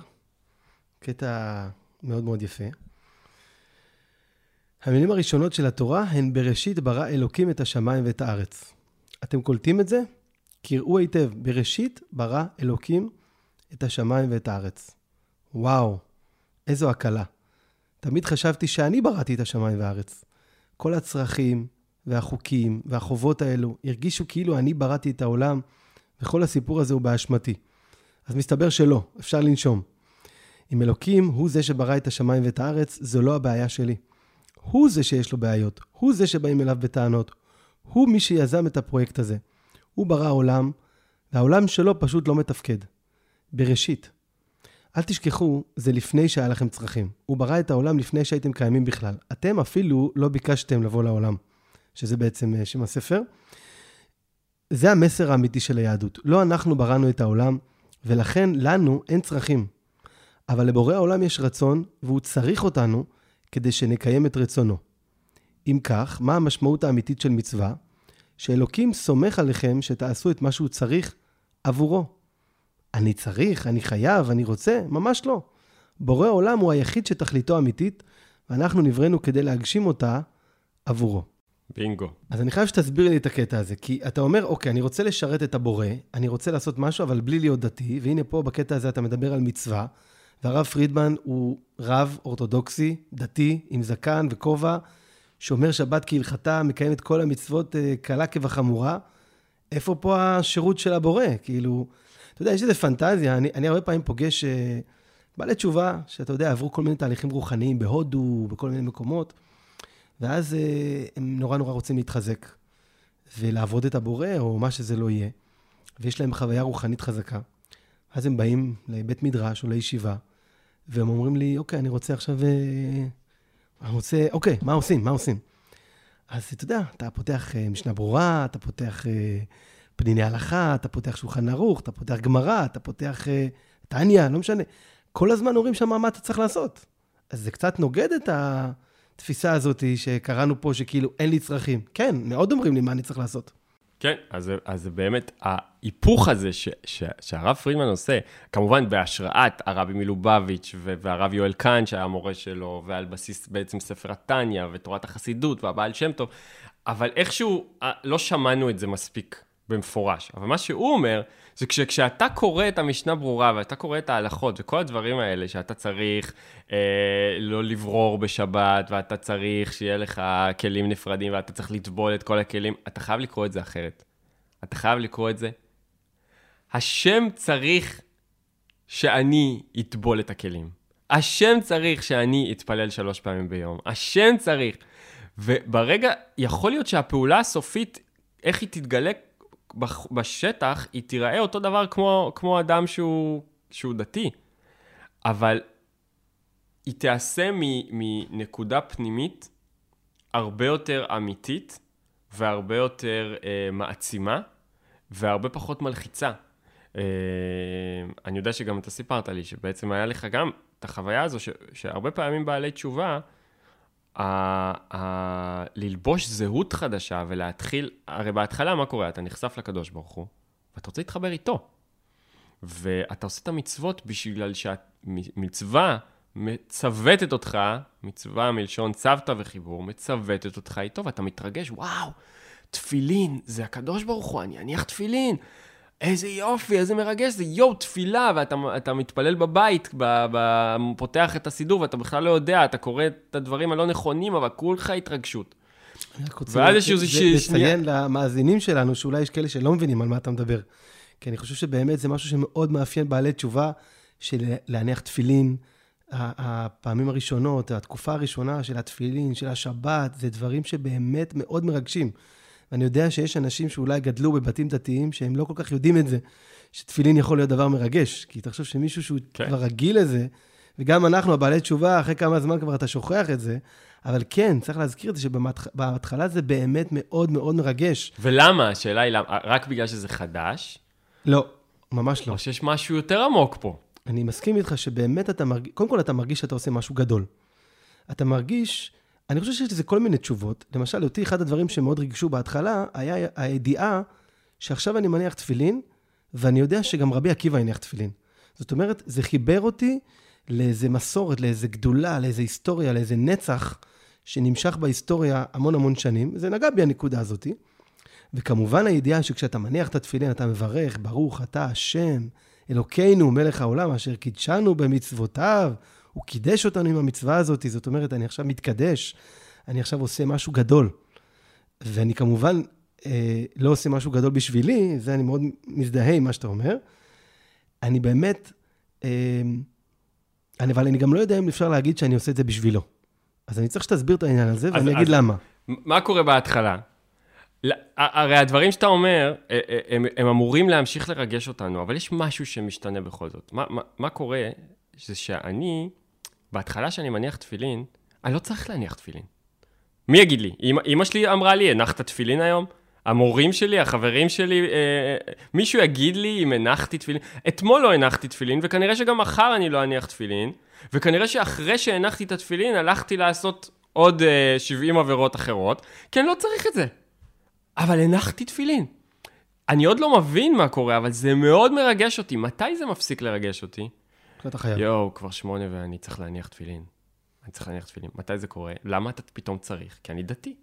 Speaker 1: קטע מאוד מאוד יפה. המילים הראשונות של התורה הן בראשית ברא אלוקים את השמיים ואת הארץ. אתם קולטים את זה? קראו היטב, בראשית ברא אלוקים את השמיים ואת הארץ. וואו, איזו הקלה. תמיד חשבתי שאני בראתי את השמיים והארץ. כל הצרכים והחוקים והחובות האלו הרגישו כאילו אני בראתי את העולם, וכל הסיפור הזה הוא באשמתי. אז מסתבר שלא, אפשר לנשום. אם אלוקים הוא זה שברא את השמיים ואת הארץ, זו לא הבעיה שלי. הוא זה שיש לו בעיות, הוא זה שבאים אליו בטענות. הוא מי שיזם את הפרויקט הזה. הוא ברא עולם, והעולם שלו פשוט לא מתפקד. בראשית. אל תשכחו, זה לפני שהיה לכם צרכים. הוא ברא את העולם לפני שהייתם קיימים בכלל. אתם אפילו לא ביקשתם לבוא לעולם, שזה בעצם אה, שם הספר. זה המסר האמיתי של היהדות. לא אנחנו בראנו את העולם, ולכן לנו אין צרכים. אבל לבורא העולם יש רצון, והוא צריך אותנו כדי שנקיים את רצונו. אם כך, מה המשמעות האמיתית של מצווה? שאלוקים סומך עליכם שתעשו את מה שהוא צריך עבורו. אני צריך, אני חייב, אני רוצה? ממש לא. בורא עולם הוא היחיד שתכליתו אמיתית, ואנחנו נבראנו כדי להגשים אותה עבורו.
Speaker 2: בינגו.
Speaker 1: אז אני חייב שתסביר לי את הקטע הזה, כי אתה אומר, אוקיי, אני רוצה לשרת את הבורא, אני רוצה לעשות משהו, אבל בלי להיות דתי, והנה פה בקטע הזה אתה מדבר על מצווה, והרב פרידמן הוא רב אורתודוקסי, דתי, עם זקן וכובע, שומר שבת כהלכתה, מקיים את כל המצוות אה, קלה כבחמורה. איפה פה השירות של הבורא? כאילו, אתה יודע, יש איזו פנטזיה, אני, אני הרבה פעמים פוגש אה, בעלי תשובה, שאתה יודע, עברו כל מיני תהליכים רוחניים בהודו, בכל מיני מקומות, ואז אה, הם נורא נורא רוצים להתחזק ולעבוד את הבורא, או מה שזה לא יהיה, ויש להם חוויה רוחנית חזקה. אז הם באים לבית מדרש או לישיבה, והם אומרים לי, אוקיי, אני רוצה עכשיו... אה, אני רוצה, אוקיי, מה עושים? מה עושים? אז אתה יודע, אתה פותח משנה ברורה, אתה פותח פניני הלכה, אתה פותח שולחן ערוך, אתה פותח גמרא, אתה פותח טניה, לא משנה. כל הזמן אומרים שם מה אתה צריך לעשות. אז זה קצת נוגד את התפיסה הזאת שקראנו פה, שכאילו אין לי צרכים. כן, מאוד אומרים לי מה אני צריך לעשות.
Speaker 2: כן, אז, אז באמת, ההיפוך הזה ש, ש, שהרב פרידמן עושה, כמובן בהשראת הרבי מלובביץ' והרב יואל קאן, שהיה המורה שלו, ועל בסיס בעצם ספר התניא ותורת החסידות והבעל שם טוב, אבל איכשהו אה, לא שמענו את זה מספיק במפורש. אבל מה שהוא אומר, זה כשאתה קורא את המשנה ברורה ואתה קורא את ההלכות וכל הדברים האלה שאתה צריך אה, לא לברור בשבת ואתה צריך שיהיה לך כלים נפרדים ואתה צריך לטבול את כל הכלים, אתה חייב לקרוא את זה אחרת. אתה חייב לקרוא את זה. השם צריך שאני אטבול את הכלים. השם צריך שאני אתפלל שלוש פעמים ביום. השם צריך. וברגע, יכול להיות שהפעולה הסופית, איך היא תתגלה בשטח היא תיראה אותו דבר כמו, כמו אדם שהוא, שהוא דתי, אבל היא תיעשה מנקודה פנימית הרבה יותר אמיתית והרבה יותר אה, מעצימה והרבה פחות מלחיצה. אה, אני יודע שגם אתה סיפרת לי שבעצם היה לך גם את החוויה הזו, ש, שהרבה פעמים בעלי תשובה, ה- ה- ללבוש זהות חדשה ולהתחיל, הרי בהתחלה מה קורה? אתה נחשף לקדוש ברוך הוא, ואתה רוצה להתחבר איתו. ואתה עושה את המצוות בגלל שהמצווה מצוותת אותך, מצווה מלשון צוותא וחיבור, מצוותת אותך איתו, ואתה מתרגש, וואו, תפילין, זה הקדוש ברוך הוא, אני אניח תפילין. איזה יופי, איזה מרגש זה, יואו, תפילה, ואתה מתפלל בבית, ב, ב, פותח את הסידור, ואתה בכלל לא יודע, אתה קורא את הדברים הלא נכונים, אבל כולך התרגשות.
Speaker 1: אני רק רוצה לציין למאזינים שלנו, שאולי יש כאלה שלא מבינים על מה אתה מדבר. כי אני חושב שבאמת זה משהו שמאוד מאפיין בעלי תשובה, של להניח תפילין. הפעמים הראשונות, התקופה הראשונה של התפילין, של השבת, זה דברים שבאמת מאוד מרגשים. ואני יודע שיש אנשים שאולי גדלו בבתים דתיים, שהם לא כל כך יודעים את זה, שתפילין יכול להיות דבר מרגש. כי תחשוב שמישהו שהוא כן. כבר רגיל לזה, וגם אנחנו, הבעלי תשובה, אחרי כמה זמן כבר אתה שוכח את זה, אבל כן, צריך להזכיר את זה שבהתחלה זה באמת מאוד מאוד מרגש.
Speaker 2: ולמה? השאלה היא למה, רק בגלל שזה חדש?
Speaker 1: לא, ממש לא.
Speaker 2: או שיש משהו יותר עמוק פה.
Speaker 1: אני מסכים איתך שבאמת אתה מרגיש, קודם כל אתה מרגיש שאתה עושה משהו גדול. אתה מרגיש אני חושב שיש לזה כל מיני תשובות. למשל, אותי אחד הדברים שמאוד ריגשו בהתחלה, היה הידיעה שעכשיו אני מניח תפילין, ואני יודע שגם רבי עקיבא יניח תפילין. זאת אומרת, זה חיבר אותי לאיזה מסורת, לאיזה גדולה, לאיזה היסטוריה, לאיזה נצח שנמשך בהיסטוריה המון המון שנים. זה נגע בי הנקודה הזאתי. וכמובן הידיעה שכשאתה מניח את התפילין, אתה מברך, ברוך אתה השם, אלוקינו, מלך העולם, אשר קידשנו במצוותיו, הוא קידש אותנו עם המצווה הזאת, זאת אומרת, אני עכשיו מתקדש, אני עכשיו עושה משהו גדול. ואני כמובן אה, לא עושה משהו גדול בשבילי, זה אני מאוד מזדהה עם מה שאתה אומר. אני באמת, אה, אני, אבל אני גם לא יודע אם אפשר להגיד שאני עושה את זה בשבילו. אז אני צריך שתסביר את העניין הזה, ואני אגיד למה.
Speaker 2: מה קורה בהתחלה? הרי הדברים שאתה אומר, אה, אה, הם, הם אמורים להמשיך לרגש אותנו, אבל יש משהו שמשתנה בכל זאת. מה, מה, מה קורה? זה שאני, בהתחלה שאני מניח תפילין, אני לא צריך להניח תפילין. מי יגיד לי? אמא, שלי אמרה לי, הנחת תפילין היום? המורים שלי, החברים שלי, אה, אה, מישהו יגיד לי אם הנחתי תפילין? אתמול לא הנחתי תפילין, וכנראה שגם מחר אני לא אניח תפילין, וכנראה שאחרי שהנחתי את התפילין, הלכתי לעשות עוד אה, 70 עבירות אחרות, כי אני לא צריך את זה. אבל הנחתי תפילין. אני עוד לא מבין מה קורה, אבל זה מאוד מרגש אותי. מתי זה מפסיק לרגש אותי?
Speaker 1: אתה חייב.
Speaker 2: יואו, כבר שמונה ואני צריך להניח תפילין. אני צריך להניח תפילין. מתי זה קורה? למה אתה פתאום צריך? כי אני דתי.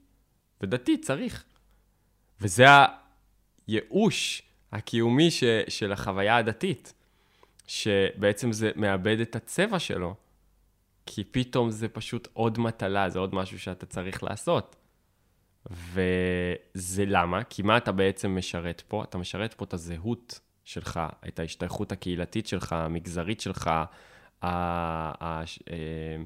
Speaker 2: ודתי צריך. וזה הייאוש הקיומי ש, של החוויה הדתית, שבעצם זה מאבד את הצבע שלו, כי פתאום זה פשוט עוד מטלה, זה עוד משהו שאתה צריך לעשות. וזה למה? כי מה אתה בעצם משרת פה? אתה משרת פה את הזהות שלך, את ההשתייכות הקהילתית שלך, המגזרית שלך, ה- ה- אה,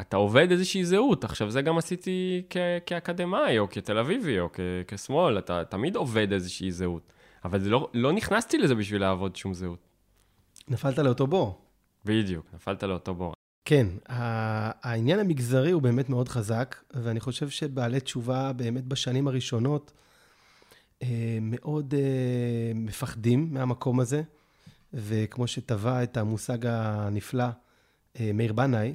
Speaker 2: אתה עובד איזושהי זהות. עכשיו, זה גם עשיתי כ- כאקדמאי, או כתל אביבי, או כ- כשמאל, אתה תמיד עובד איזושהי זהות. אבל לא, לא נכנסתי לזה בשביל לעבוד שום זהות.
Speaker 1: נפלת לאותו בור.
Speaker 2: בדיוק, נפלת לאותו בור.
Speaker 1: כן, העניין המגזרי הוא באמת מאוד חזק, ואני חושב שבעלי תשובה באמת בשנים הראשונות מאוד אה, מפחדים מהמקום הזה, וכמו שטבע את המושג הנפלא אה, מאיר בנאי,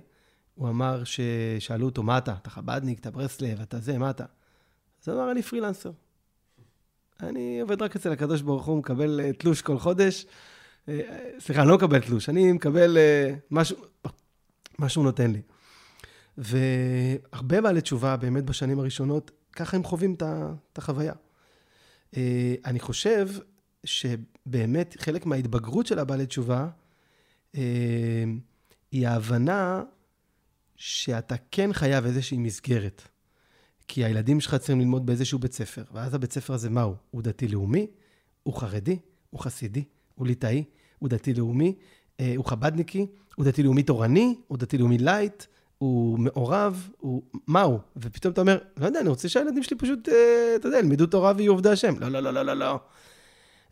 Speaker 1: הוא אמר ששאלו אותו, מה אתה? אתה חב"דניק, אתה ברסלב, אתה זה, מה אתה? אז הוא אמר, אני פרילנסר. אני עובד רק אצל הקדוש ברוך הוא, מקבל תלוש כל חודש. סליחה, אני לא מקבל תלוש, אני מקבל משהו, מה שהוא נותן לי. והרבה בעלי תשובה, באמת בשנים הראשונות, ככה הם חווים את החוויה. אה, אני חושב שבאמת חלק מההתבגרות של הבעלי תשובה, אה, היא ההבנה שאתה כן חייב איזושהי מסגרת. כי הילדים שלך צריכים ללמוד באיזשהו בית ספר, ואז הבית ספר הזה, מהו? הוא? דתי-לאומי, הוא חרדי, הוא חסידי, הוא ליטאי, הוא דתי-לאומי, אה, הוא חבדניקי, הוא דתי-לאומי תורני, הוא דתי-לאומי light, הוא מעורב, הוא... מה הוא? ופתאום אתה אומר, לא יודע, אני רוצה שהילדים שלי פשוט, אה, אתה יודע, ילמדו תורה ויהיו עובדי השם. לא, לא, לא, לא, לא, לא.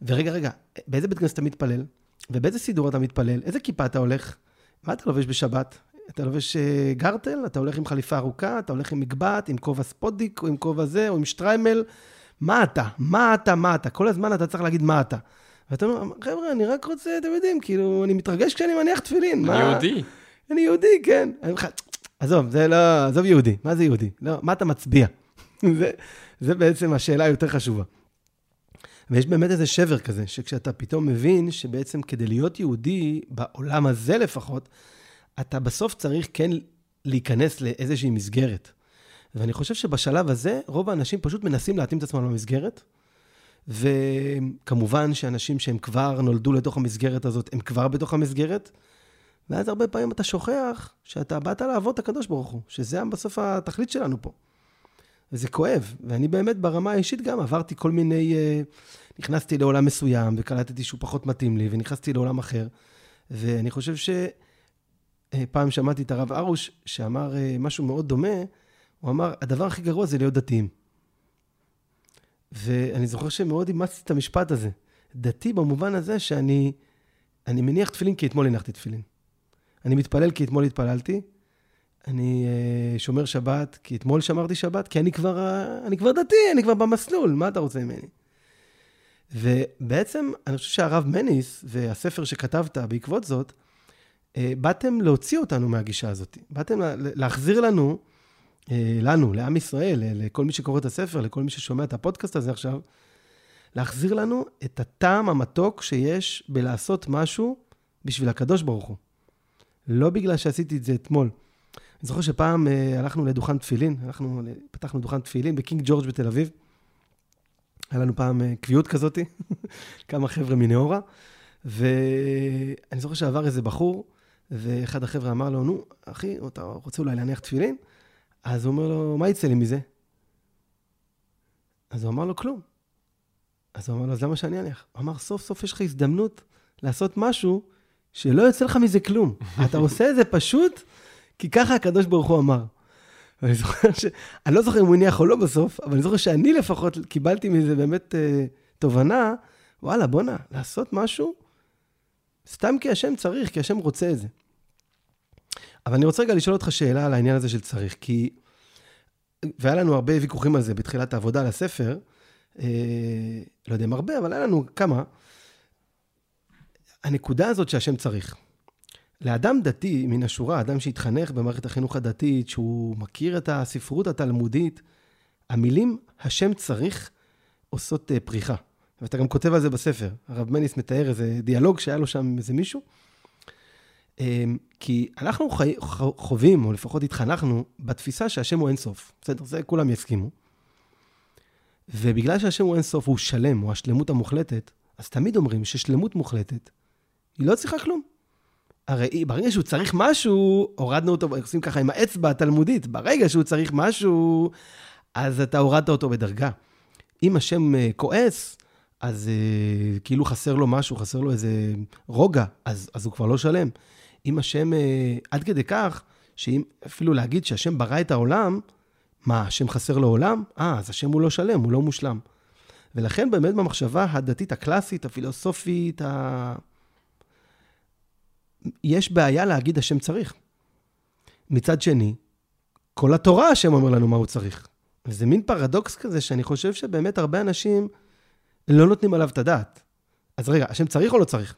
Speaker 1: ורגע, רגע, באיזה בית כנסת אתה מתפלל? ובאיזה סידור אתה מתפלל? איזה כיפה אתה הולך? מה אתה לובש בשבת? אתה לובש אה, גרטל? אתה הולך עם חליפה ארוכה? אתה הולך עם מגבעת, עם כובע ספודיק, או עם כובע זה, או עם שטריימל? מה אתה? מה אתה? מה אתה? כל הזמן אתה צריך להגיד מה אתה. ואתה אומר, חבר'ה, אני רק רוצה, אתם יודעים, כאילו, אני מתרגש כשאני מניח תפילין.
Speaker 2: אני יהודי.
Speaker 1: אני יהודי, כן. עזוב, זה לא, עזוב יהודי. מה זה יהודי? לא, מה אתה מצביע? זה, זה בעצם השאלה היותר חשובה. ויש באמת איזה שבר כזה, שכשאתה פתאום מבין שבעצם כדי להיות יהודי, בעולם הזה לפחות, אתה בסוף צריך כן להיכנס לאיזושהי מסגרת. ואני חושב שבשלב הזה, רוב האנשים פשוט מנסים להתאים את עצמם למסגרת, וכמובן שאנשים שהם כבר נולדו לתוך המסגרת הזאת, הם כבר בתוך המסגרת, ואז הרבה פעמים אתה שוכח שאתה באת לעבוד את הקדוש ברוך הוא, שזה בסוף התכלית שלנו פה. וזה כואב, ואני באמת ברמה האישית גם עברתי כל מיני... אה, נכנסתי לעולם מסוים וקלטתי שהוא פחות מתאים לי, ונכנסתי לעולם אחר, ואני חושב שפעם שמעתי את הרב ארוש, שאמר אה, משהו מאוד דומה, הוא אמר, הדבר הכי גרוע זה להיות דתיים. ואני זוכר שמאוד אימצתי את המשפט הזה. דתי במובן הזה שאני אני מניח תפילין כי אתמול הנחתי תפילין. אני מתפלל כי אתמול התפללתי. אני uh, שומר שבת כי אתמול שמרתי שבת, כי אני כבר, uh, אני כבר דתי, אני כבר במסלול, מה אתה רוצה ממני? ובעצם, אני חושב שהרב מניס והספר שכתבת בעקבות זאת, uh, באתם להוציא אותנו מהגישה הזאת. באתם להחזיר לנו אה, לנו, לעם ישראל, לכל מי שקורא את הספר, לכל מי ששומע את הפודקאסט הזה עכשיו, להחזיר לנו את הטעם המתוק שיש בלעשות משהו בשביל הקדוש ברוך הוא. לא בגלל שעשיתי את זה אתמול. אני זוכר שפעם אה, הלכנו לדוכן תפילין, אנחנו פתחנו דוכן תפילין בקינג ג'ורג' בתל אביב, היה לנו פעם אה, קביעות כזאתי, כמה חבר'ה מנאורה, ואני זוכר שעבר איזה בחור, ואחד החבר'ה אמר לו, נו, אחי, אתה רוצה אולי להניח תפילין? אז הוא אומר לו, מה יצא לי מזה? אז הוא אמר לו, כלום. אז הוא אמר לו, אז למה שאני אניח? הוא אמר, סוף סוף יש לך הזדמנות לעשות משהו שלא יוצא לך מזה כלום. אתה עושה את זה פשוט, כי ככה הקדוש ברוך הוא אמר. ואני זוכר ש... אני לא זוכר אם הוא הניח או לא בסוף, אבל אני זוכר שאני לפחות קיבלתי מזה באמת אה, תובנה, וואלה, בואנה, לעשות משהו סתם כי השם צריך, כי השם רוצה את זה. אבל אני רוצה רגע לשאול אותך שאלה על העניין הזה של צריך, כי... והיה לנו הרבה ויכוחים על זה בתחילת העבודה על הספר, אה, לא יודע אם הרבה, אבל היה לנו כמה. הנקודה הזאת שהשם צריך. לאדם דתי מן השורה, אדם שהתחנך במערכת החינוך הדתית, שהוא מכיר את הספרות התלמודית, המילים השם צריך עושות אה, פריחה. ואתה גם כותב על זה בספר. הרב מניס מתאר איזה דיאלוג שהיה לו שם עם איזה מישהו. אמ, כי אנחנו חי... חווים, או לפחות התחנכנו, בתפיסה שהשם הוא אינסוף. בסדר, זה כולם יסכימו. ובגלל שהשם הוא אינסוף, הוא שלם, הוא השלמות המוחלטת, אז תמיד אומרים ששלמות מוחלטת, היא לא צריכה כלום. הרי ברגע שהוא צריך משהו, הורדנו אותו, עושים ככה עם האצבע התלמודית, ברגע שהוא צריך משהו, אז אתה הורדת אותו בדרגה. אם השם אה, כועס, אז uh, כאילו חסר לו משהו, חסר לו איזה רוגע, אז, אז הוא כבר לא שלם. אם השם, uh, עד כדי כך, שאם אפילו להגיד שהשם ברא את העולם, מה, השם חסר לו עולם? אה, אז השם הוא לא שלם, הוא לא מושלם. ולכן באמת במחשבה הדתית הקלאסית, הפילוסופית, ה... יש בעיה להגיד השם צריך. מצד שני, כל התורה השם אומר לנו מה הוא צריך. וזה מין פרדוקס כזה שאני חושב שבאמת הרבה אנשים לא נותנים עליו את הדעת. אז רגע, השם צריך או לא צריך?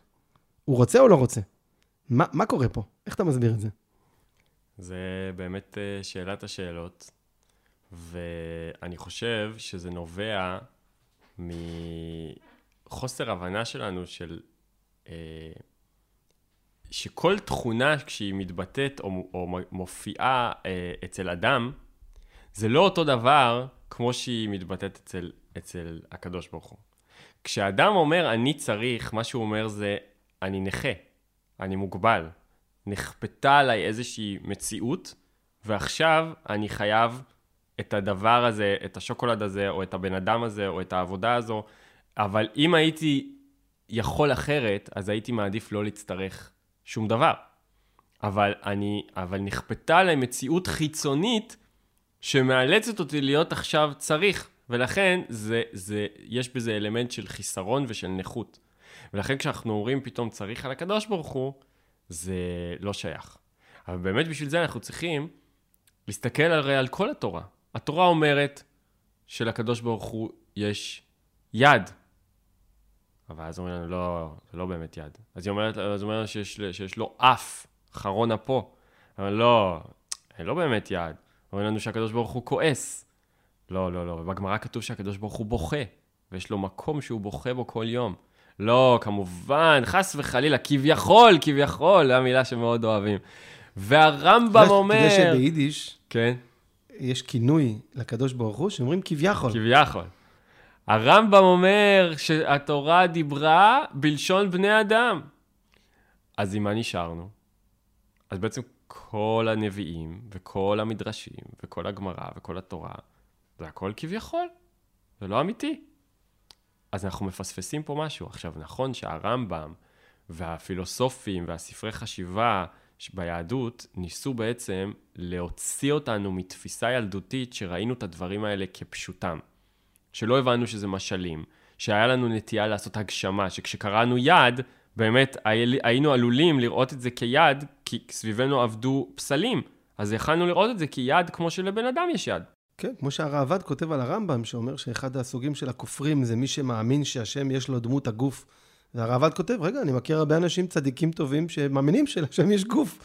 Speaker 1: הוא רוצה או לא רוצה? מה, מה קורה פה? איך אתה מסביר את זה?
Speaker 2: זה באמת אה, שאלת השאלות, ואני חושב שזה נובע מחוסר הבנה שלנו של... אה, שכל תכונה כשהיא מתבטאת או, או מופיעה אה, אצל אדם, זה לא אותו דבר כמו שהיא מתבטאת אצל, אצל הקדוש ברוך הוא. כשאדם אומר אני צריך, מה שהוא אומר זה אני נכה, אני מוגבל. נכפתה עליי איזושהי מציאות, ועכשיו אני חייב את הדבר הזה, את השוקולד הזה, או את הבן אדם הזה, או את העבודה הזו, אבל אם הייתי יכול אחרת, אז הייתי מעדיף לא להצטרך שום דבר. אבל אני, אבל נכפתה עליי מציאות חיצונית שמאלצת אותי להיות עכשיו צריך. ולכן זה, זה, יש בזה אלמנט של חיסרון ושל נכות. ולכן כשאנחנו אומרים פתאום צריך על הקדוש ברוך הוא, זה לא שייך. אבל באמת בשביל זה אנחנו צריכים להסתכל הרי על כל התורה. התורה אומרת שלקדוש ברוך הוא יש יד. אבל אז אומרים לנו, לא, זה לא באמת יד. אז היא אומרת, אז אומרת שיש, שיש לו אף, חרון אפו. אבל לא, לא באמת יד. אומרים לנו שהקדוש ברוך הוא כועס. לא, לא, לא. בגמרא כתוב שהקדוש ברוך הוא בוכה, ויש לו מקום שהוא בוכה בו כל יום. לא, כמובן, חס וחלילה, כביכול, כביכול, זו המילה שמאוד אוהבים. והרמב"ם אומר...
Speaker 1: אתה יודע שביידיש,
Speaker 2: כן.
Speaker 1: יש כינוי לקדוש ברוך הוא שאומרים כביכול.
Speaker 2: כביכול. הרמב"ם אומר שהתורה דיברה בלשון בני אדם. אז עם מה נשארנו? אז בעצם כל הנביאים, וכל המדרשים, וכל הגמרא, וכל התורה, זה הכל כביכול, זה לא אמיתי. אז אנחנו מפספסים פה משהו. עכשיו, נכון שהרמב"ם והפילוסופים והספרי חשיבה ביהדות ניסו בעצם להוציא אותנו מתפיסה ילדותית שראינו את הדברים האלה כפשוטם. שלא הבנו שזה משלים, שהיה לנו נטייה לעשות הגשמה, שכשקראנו יד, באמת היינו עלולים לראות את זה כיד, כי סביבנו עבדו פסלים. אז יכלנו לראות את זה כיד כמו שלבן אדם יש יד.
Speaker 1: כן, כמו שהראב"ד כותב על הרמב"ם, שאומר שאחד הסוגים של הכופרים זה מי שמאמין שהשם יש לו דמות הגוף. והראב"ד כותב, רגע, אני מכיר הרבה אנשים צדיקים טובים שמאמינים שלשם יש גוף.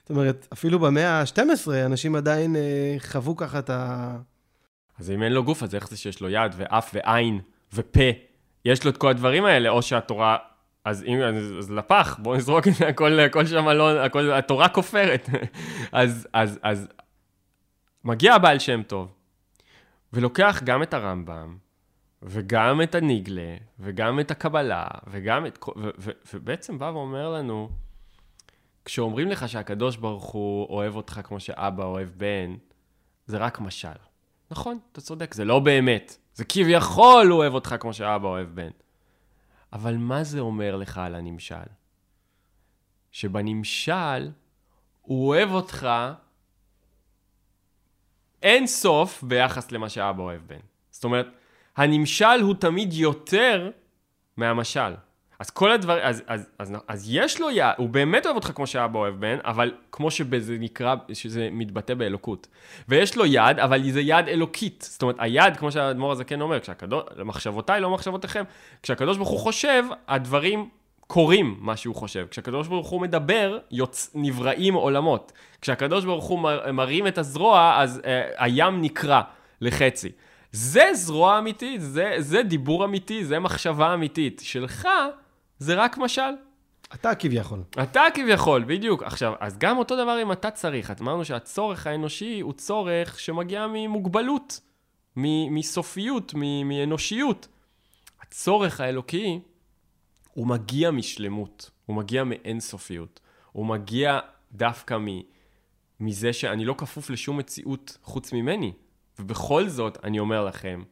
Speaker 1: זאת אומרת, אפילו במאה ה-12 אנשים עדיין אה, חוו ככה את ה...
Speaker 2: אז אם אין לו גוף, אז איך זה שיש לו יד ואף ועין ופה? יש לו את כל הדברים האלה, או שהתורה... אז אם, אז, אז לפח, בואו נזרוק את זה, הכל, הכל שם לא, הכל, התורה כופרת. אז, אז, אז מגיע הבעל שם טוב, ולוקח גם את הרמב"ם, וגם את הניגלה, וגם את הקבלה, וגם את... ו- ו- ובעצם בא ואומר לנו, כשאומרים לך שהקדוש ברוך הוא אוהב אותך כמו שאבא אוהב בן, זה רק משל. נכון, אתה צודק, זה לא באמת. זה כביכול אוהב אותך כמו שאבא אוהב בן. אבל מה זה אומר לך על הנמשל? שבנמשל הוא אוהב אותך אין סוף ביחס למה שאבא אוהב בן. זאת אומרת, הנמשל הוא תמיד יותר מהמשל. אז כל הדבר, אז, אז, אז, אז יש לו יד, הוא באמת אוהב אותך כמו שאבא אוהב בן, אבל כמו שזה נקרא, שזה מתבטא באלוקות. ויש לו יד, אבל זה יד אלוקית. זאת אומרת, היד, כמו שהאדמו"ר הזה כן אומר, כשהקדוש, מחשבותיי לא מחשבותיכם, כשהקדוש ברוך הוא חושב, הדברים קורים מה שהוא חושב. כשהקדוש ברוך הוא מדבר, יוצ... נבראים עולמות. כשהקדוש ברוך הוא מר... מרים את הזרוע, אז אה, הים נקרע לחצי. זה זרוע אמיתית, זה, זה דיבור אמיתי, זה מחשבה אמיתית. שלך, זה רק משל.
Speaker 1: אתה כביכול.
Speaker 2: אתה כביכול, בדיוק. עכשיו, אז גם אותו דבר אם אתה צריך. אמרנו שהצורך האנושי הוא צורך שמגיע ממוגבלות, מסופיות, מאנושיות. הצורך האלוקי הוא מגיע משלמות, הוא מגיע מאינסופיות. הוא מגיע דווקא מ, מזה שאני לא כפוף לשום מציאות חוץ ממני. ובכל זאת, אני אומר לכם,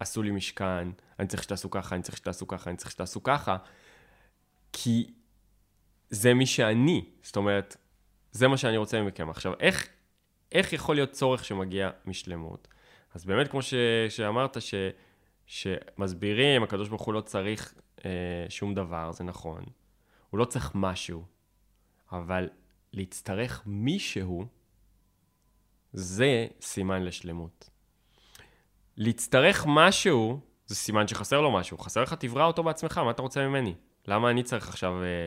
Speaker 2: עשו לי משכן, אני צריך שתעשו ככה, אני צריך שתעשו ככה, אני צריך שתעשו ככה. כי זה מי שאני, זאת אומרת, זה מה שאני רוצה מכם. עכשיו, איך, איך יכול להיות צורך שמגיע משלמות? אז באמת, כמו ש, שאמרת, ש, שמסבירים, הקדוש ברוך הוא לא צריך אה, שום דבר, זה נכון. הוא לא צריך משהו, אבל להצטרך מישהו, זה סימן לשלמות. להצטרך משהו, זה סימן שחסר לו משהו. חסר לך, תברא אותו בעצמך, מה אתה רוצה ממני? למה אני צריך עכשיו אה,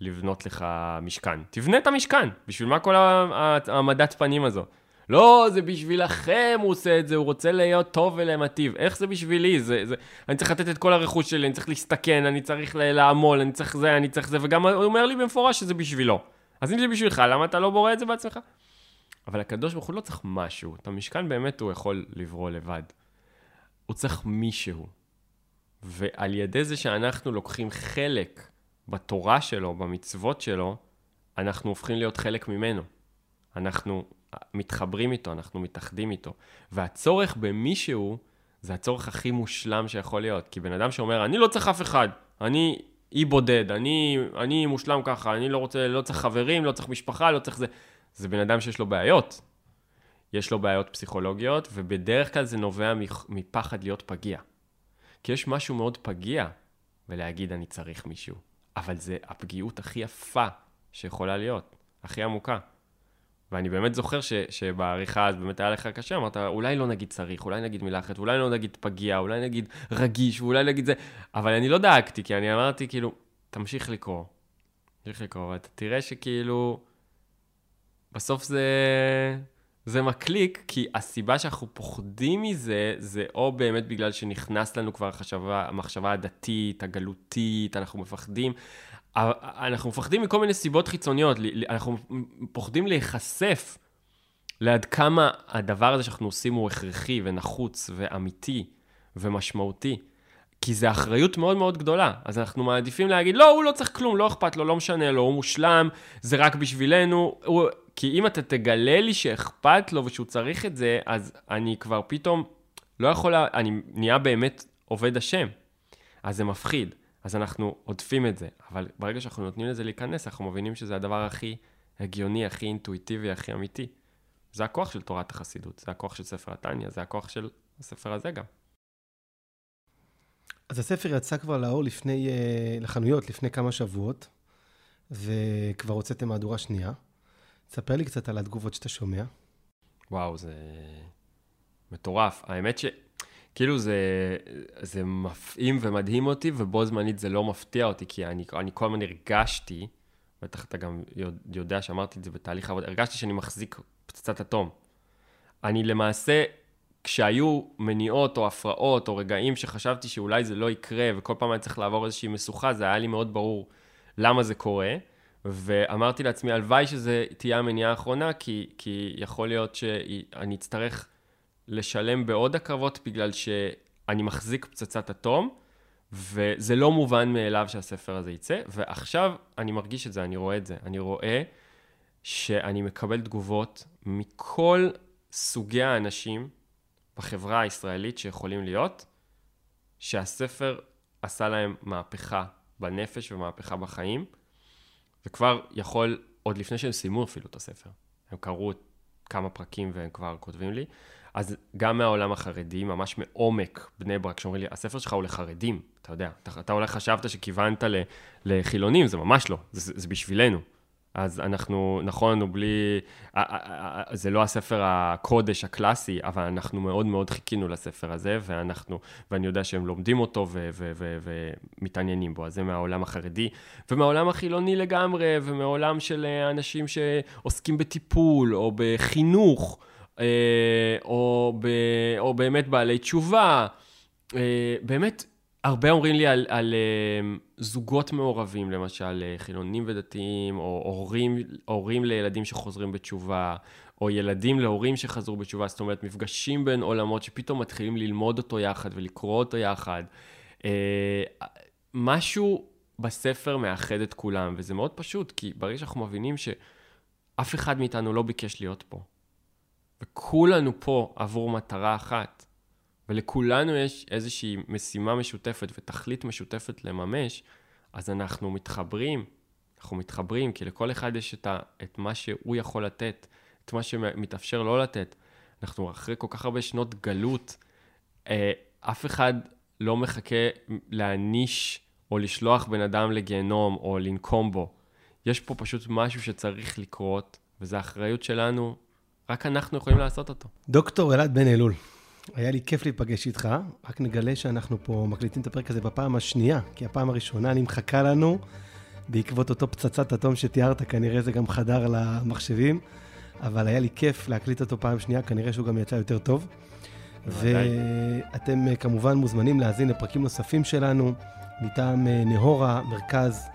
Speaker 2: לבנות לך משכן? תבנה את המשכן, בשביל מה כל העמדת פנים הזו? לא, זה בשבילכם הוא עושה את זה, הוא רוצה להיות טוב ולמטיב. איך זה בשבילי? זה, זה... אני צריך לתת את כל הרכוש שלי, אני צריך להסתכן, אני צריך לעמול, אני צריך זה, אני צריך זה, וגם הוא אומר לי במפורש שזה בשבילו. אז אם זה בשבילך, למה אתה לא בורא את זה בעצמך? אבל הקדוש ברוך הוא לא צריך משהו. את המשכן באמת הוא יכול לברוא לבד. הוא צריך מישהו. ועל ידי זה שאנחנו לוקחים חלק בתורה שלו, במצוות שלו, אנחנו הופכים להיות חלק ממנו. אנחנו מתחברים איתו, אנחנו מתאחדים איתו. והצורך במישהו, זה הצורך הכי מושלם שיכול להיות. כי בן אדם שאומר, אני לא צריך אף אחד, אני אי בודד, אני, אני מושלם ככה, אני לא רוצה, לא צריך חברים, לא צריך משפחה, לא צריך זה. זה בן אדם שיש לו בעיות. יש לו בעיות פסיכולוגיות, ובדרך כלל זה נובע מפחד להיות פגיע. כי יש משהו מאוד פגיע ולהגיד אני צריך מישהו. אבל זה הפגיעות הכי יפה שיכולה להיות, הכי עמוקה. ואני באמת זוכר ש, שבעריכה אז באמת היה לך קשה, אמרת, אולי לא נגיד צריך, אולי נגיד מילה אחרת, אולי לא נגיד פגיע, אולי נגיד רגיש, ואולי נגיד זה, אבל אני לא דאגתי, כי אני אמרתי, כאילו, תמשיך לקרוא. תמשיך לקרוא, ואתה תראה שכאילו, בסוף זה, זה מקליק, כי הסיבה שאנחנו פוחדים מזה, זה או באמת בגלל שנכנס לנו כבר החשבה, המחשבה הדתית, הגלותית, אנחנו מפחדים, אנחנו מפחדים מכל מיני סיבות חיצוניות, אנחנו פוחדים להיחשף לעד כמה הדבר הזה שאנחנו עושים הוא הכרחי ונחוץ ואמיתי ומשמעותי. כי זו אחריות מאוד מאוד גדולה. אז אנחנו מעדיפים להגיד, לא, הוא לא צריך כלום, לא אכפת לו, לא משנה לו, הוא מושלם, זה רק בשבילנו. הוא... כי אם אתה תגלה לי שאכפת לו ושהוא צריך את זה, אז אני כבר פתאום לא יכול, לה... אני נהיה באמת עובד השם. אז זה מפחיד. אז אנחנו עודפים את זה. אבל ברגע שאנחנו נותנים לזה להיכנס, אנחנו מבינים שזה הדבר הכי הגיוני, הכי אינטואיטיבי, הכי אמיתי. זה הכוח של תורת החסידות, זה הכוח של ספר התניא, זה הכוח של הספר הזה גם.
Speaker 1: אז הספר יצא כבר לאור לפני, אה, לחנויות לפני כמה שבועות, וכבר הוצאתם מהדורה שנייה. תספר לי קצת על התגובות שאתה שומע.
Speaker 2: וואו, זה מטורף. האמת ש... כאילו זה, זה מפעים ומדהים אותי, ובו זמנית זה לא מפתיע אותי, כי אני, אני כל הזמן הרגשתי, בטח אתה גם יודע שאמרתי את זה בתהליך העבודה, הרגשתי שאני מחזיק פצצת אטום. אני למעשה, כשהיו מניעות או הפרעות או רגעים שחשבתי שאולי זה לא יקרה, וכל פעם אני צריך לעבור איזושהי משוכה, זה היה לי מאוד ברור למה זה קורה. ואמרתי לעצמי, הלוואי שזה תהיה המניעה האחרונה, כי, כי יכול להיות שאני אצטרך לשלם בעוד הקרבות בגלל שאני אני מחזיק פצצת אטום, וזה לא מובן מאליו שהספר הזה יצא, ועכשיו אני מרגיש את זה, אני רואה את זה. אני רואה שאני מקבל תגובות מכל סוגי האנשים בחברה הישראלית שיכולים להיות, שהספר עשה להם מהפכה בנפש ומהפכה בחיים, וכבר יכול, עוד לפני שהם סיימו אפילו את הספר, הם קראו כמה פרקים והם כבר כותבים לי, אז גם מהעולם החרדי, ממש מעומק בני ברק, שאומרים לי, הספר שלך הוא לחרדים, אתה יודע, אתה, אתה אולי חשבת שכיוונת לחילונים, זה ממש לא, זה, זה בשבילנו. אז אנחנו, נכון, הוא בלי... זה לא הספר הקודש הקלאסי, אבל אנחנו מאוד מאוד חיכינו לספר הזה, ואנחנו, ואני יודע שהם לומדים אותו ומתעניינים בו. אז זה מהעולם החרדי, ומהעולם החילוני לגמרי, ומעולם של אנשים שעוסקים בטיפול, או בחינוך, אה, או, ב, או באמת בעלי תשובה. אה, באמת, הרבה אומרים לי על, על uh, זוגות מעורבים, למשל, uh, חילונים ודתיים, או הורים, הורים לילדים שחוזרים בתשובה, או ילדים להורים שחזרו בתשובה, זאת אומרת, מפגשים בין עולמות שפתאום מתחילים ללמוד אותו יחד ולקרוא אותו יחד. Uh, משהו בספר מאחד את כולם, וזה מאוד פשוט, כי ברגע שאנחנו מבינים שאף אחד מאיתנו לא ביקש להיות פה, וכולנו פה עבור מטרה אחת, ולכולנו יש איזושהי משימה משותפת ותכלית משותפת לממש, אז אנחנו מתחברים, אנחנו מתחברים, כי לכל אחד יש את, ה, את מה שהוא יכול לתת, את מה שמתאפשר לא לתת. אנחנו אחרי כל כך הרבה שנות גלות, אה, אף אחד לא מחכה להעניש או לשלוח בן אדם לגיהנום או לנקום בו. יש פה פשוט משהו שצריך לקרות, וזו האחריות שלנו, רק אנחנו יכולים לעשות אותו.
Speaker 1: דוקטור אלעד בן אלול, היה לי כיף להיפגש איתך, רק נגלה שאנחנו פה מקליטים את הפרק הזה בפעם השנייה, כי הפעם הראשונה אני מחכה לנו, בעקבות אותו פצצת אטום שתיארת, כנראה זה גם חדר למחשבים, אבל היה לי כיף להקליט אותו פעם שנייה, כנראה שהוא גם יצא יותר טוב. ואתם אה, כמובן מוזמנים להאזין לפרקים נוספים שלנו, מטעם אה, נהורה, מרכז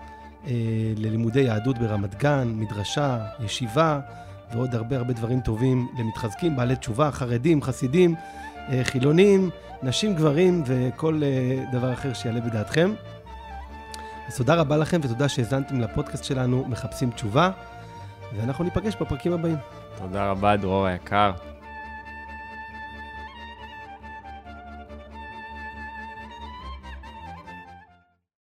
Speaker 1: אה, ללימודי יהדות ברמת גן, מדרשה, ישיבה, ועוד הרבה הרבה דברים טובים למתחזקים, בעלי תשובה, חרדים, חסידים. אה, חילונים, נשים, גברים וכל אה, דבר אחר שיעלה בדעתכם. אז תודה רבה לכם ותודה שהאזנתם לפודקאסט שלנו, מחפשים תשובה, ואנחנו ניפגש בפרקים הבאים.
Speaker 2: תודה רבה, דרור היקר.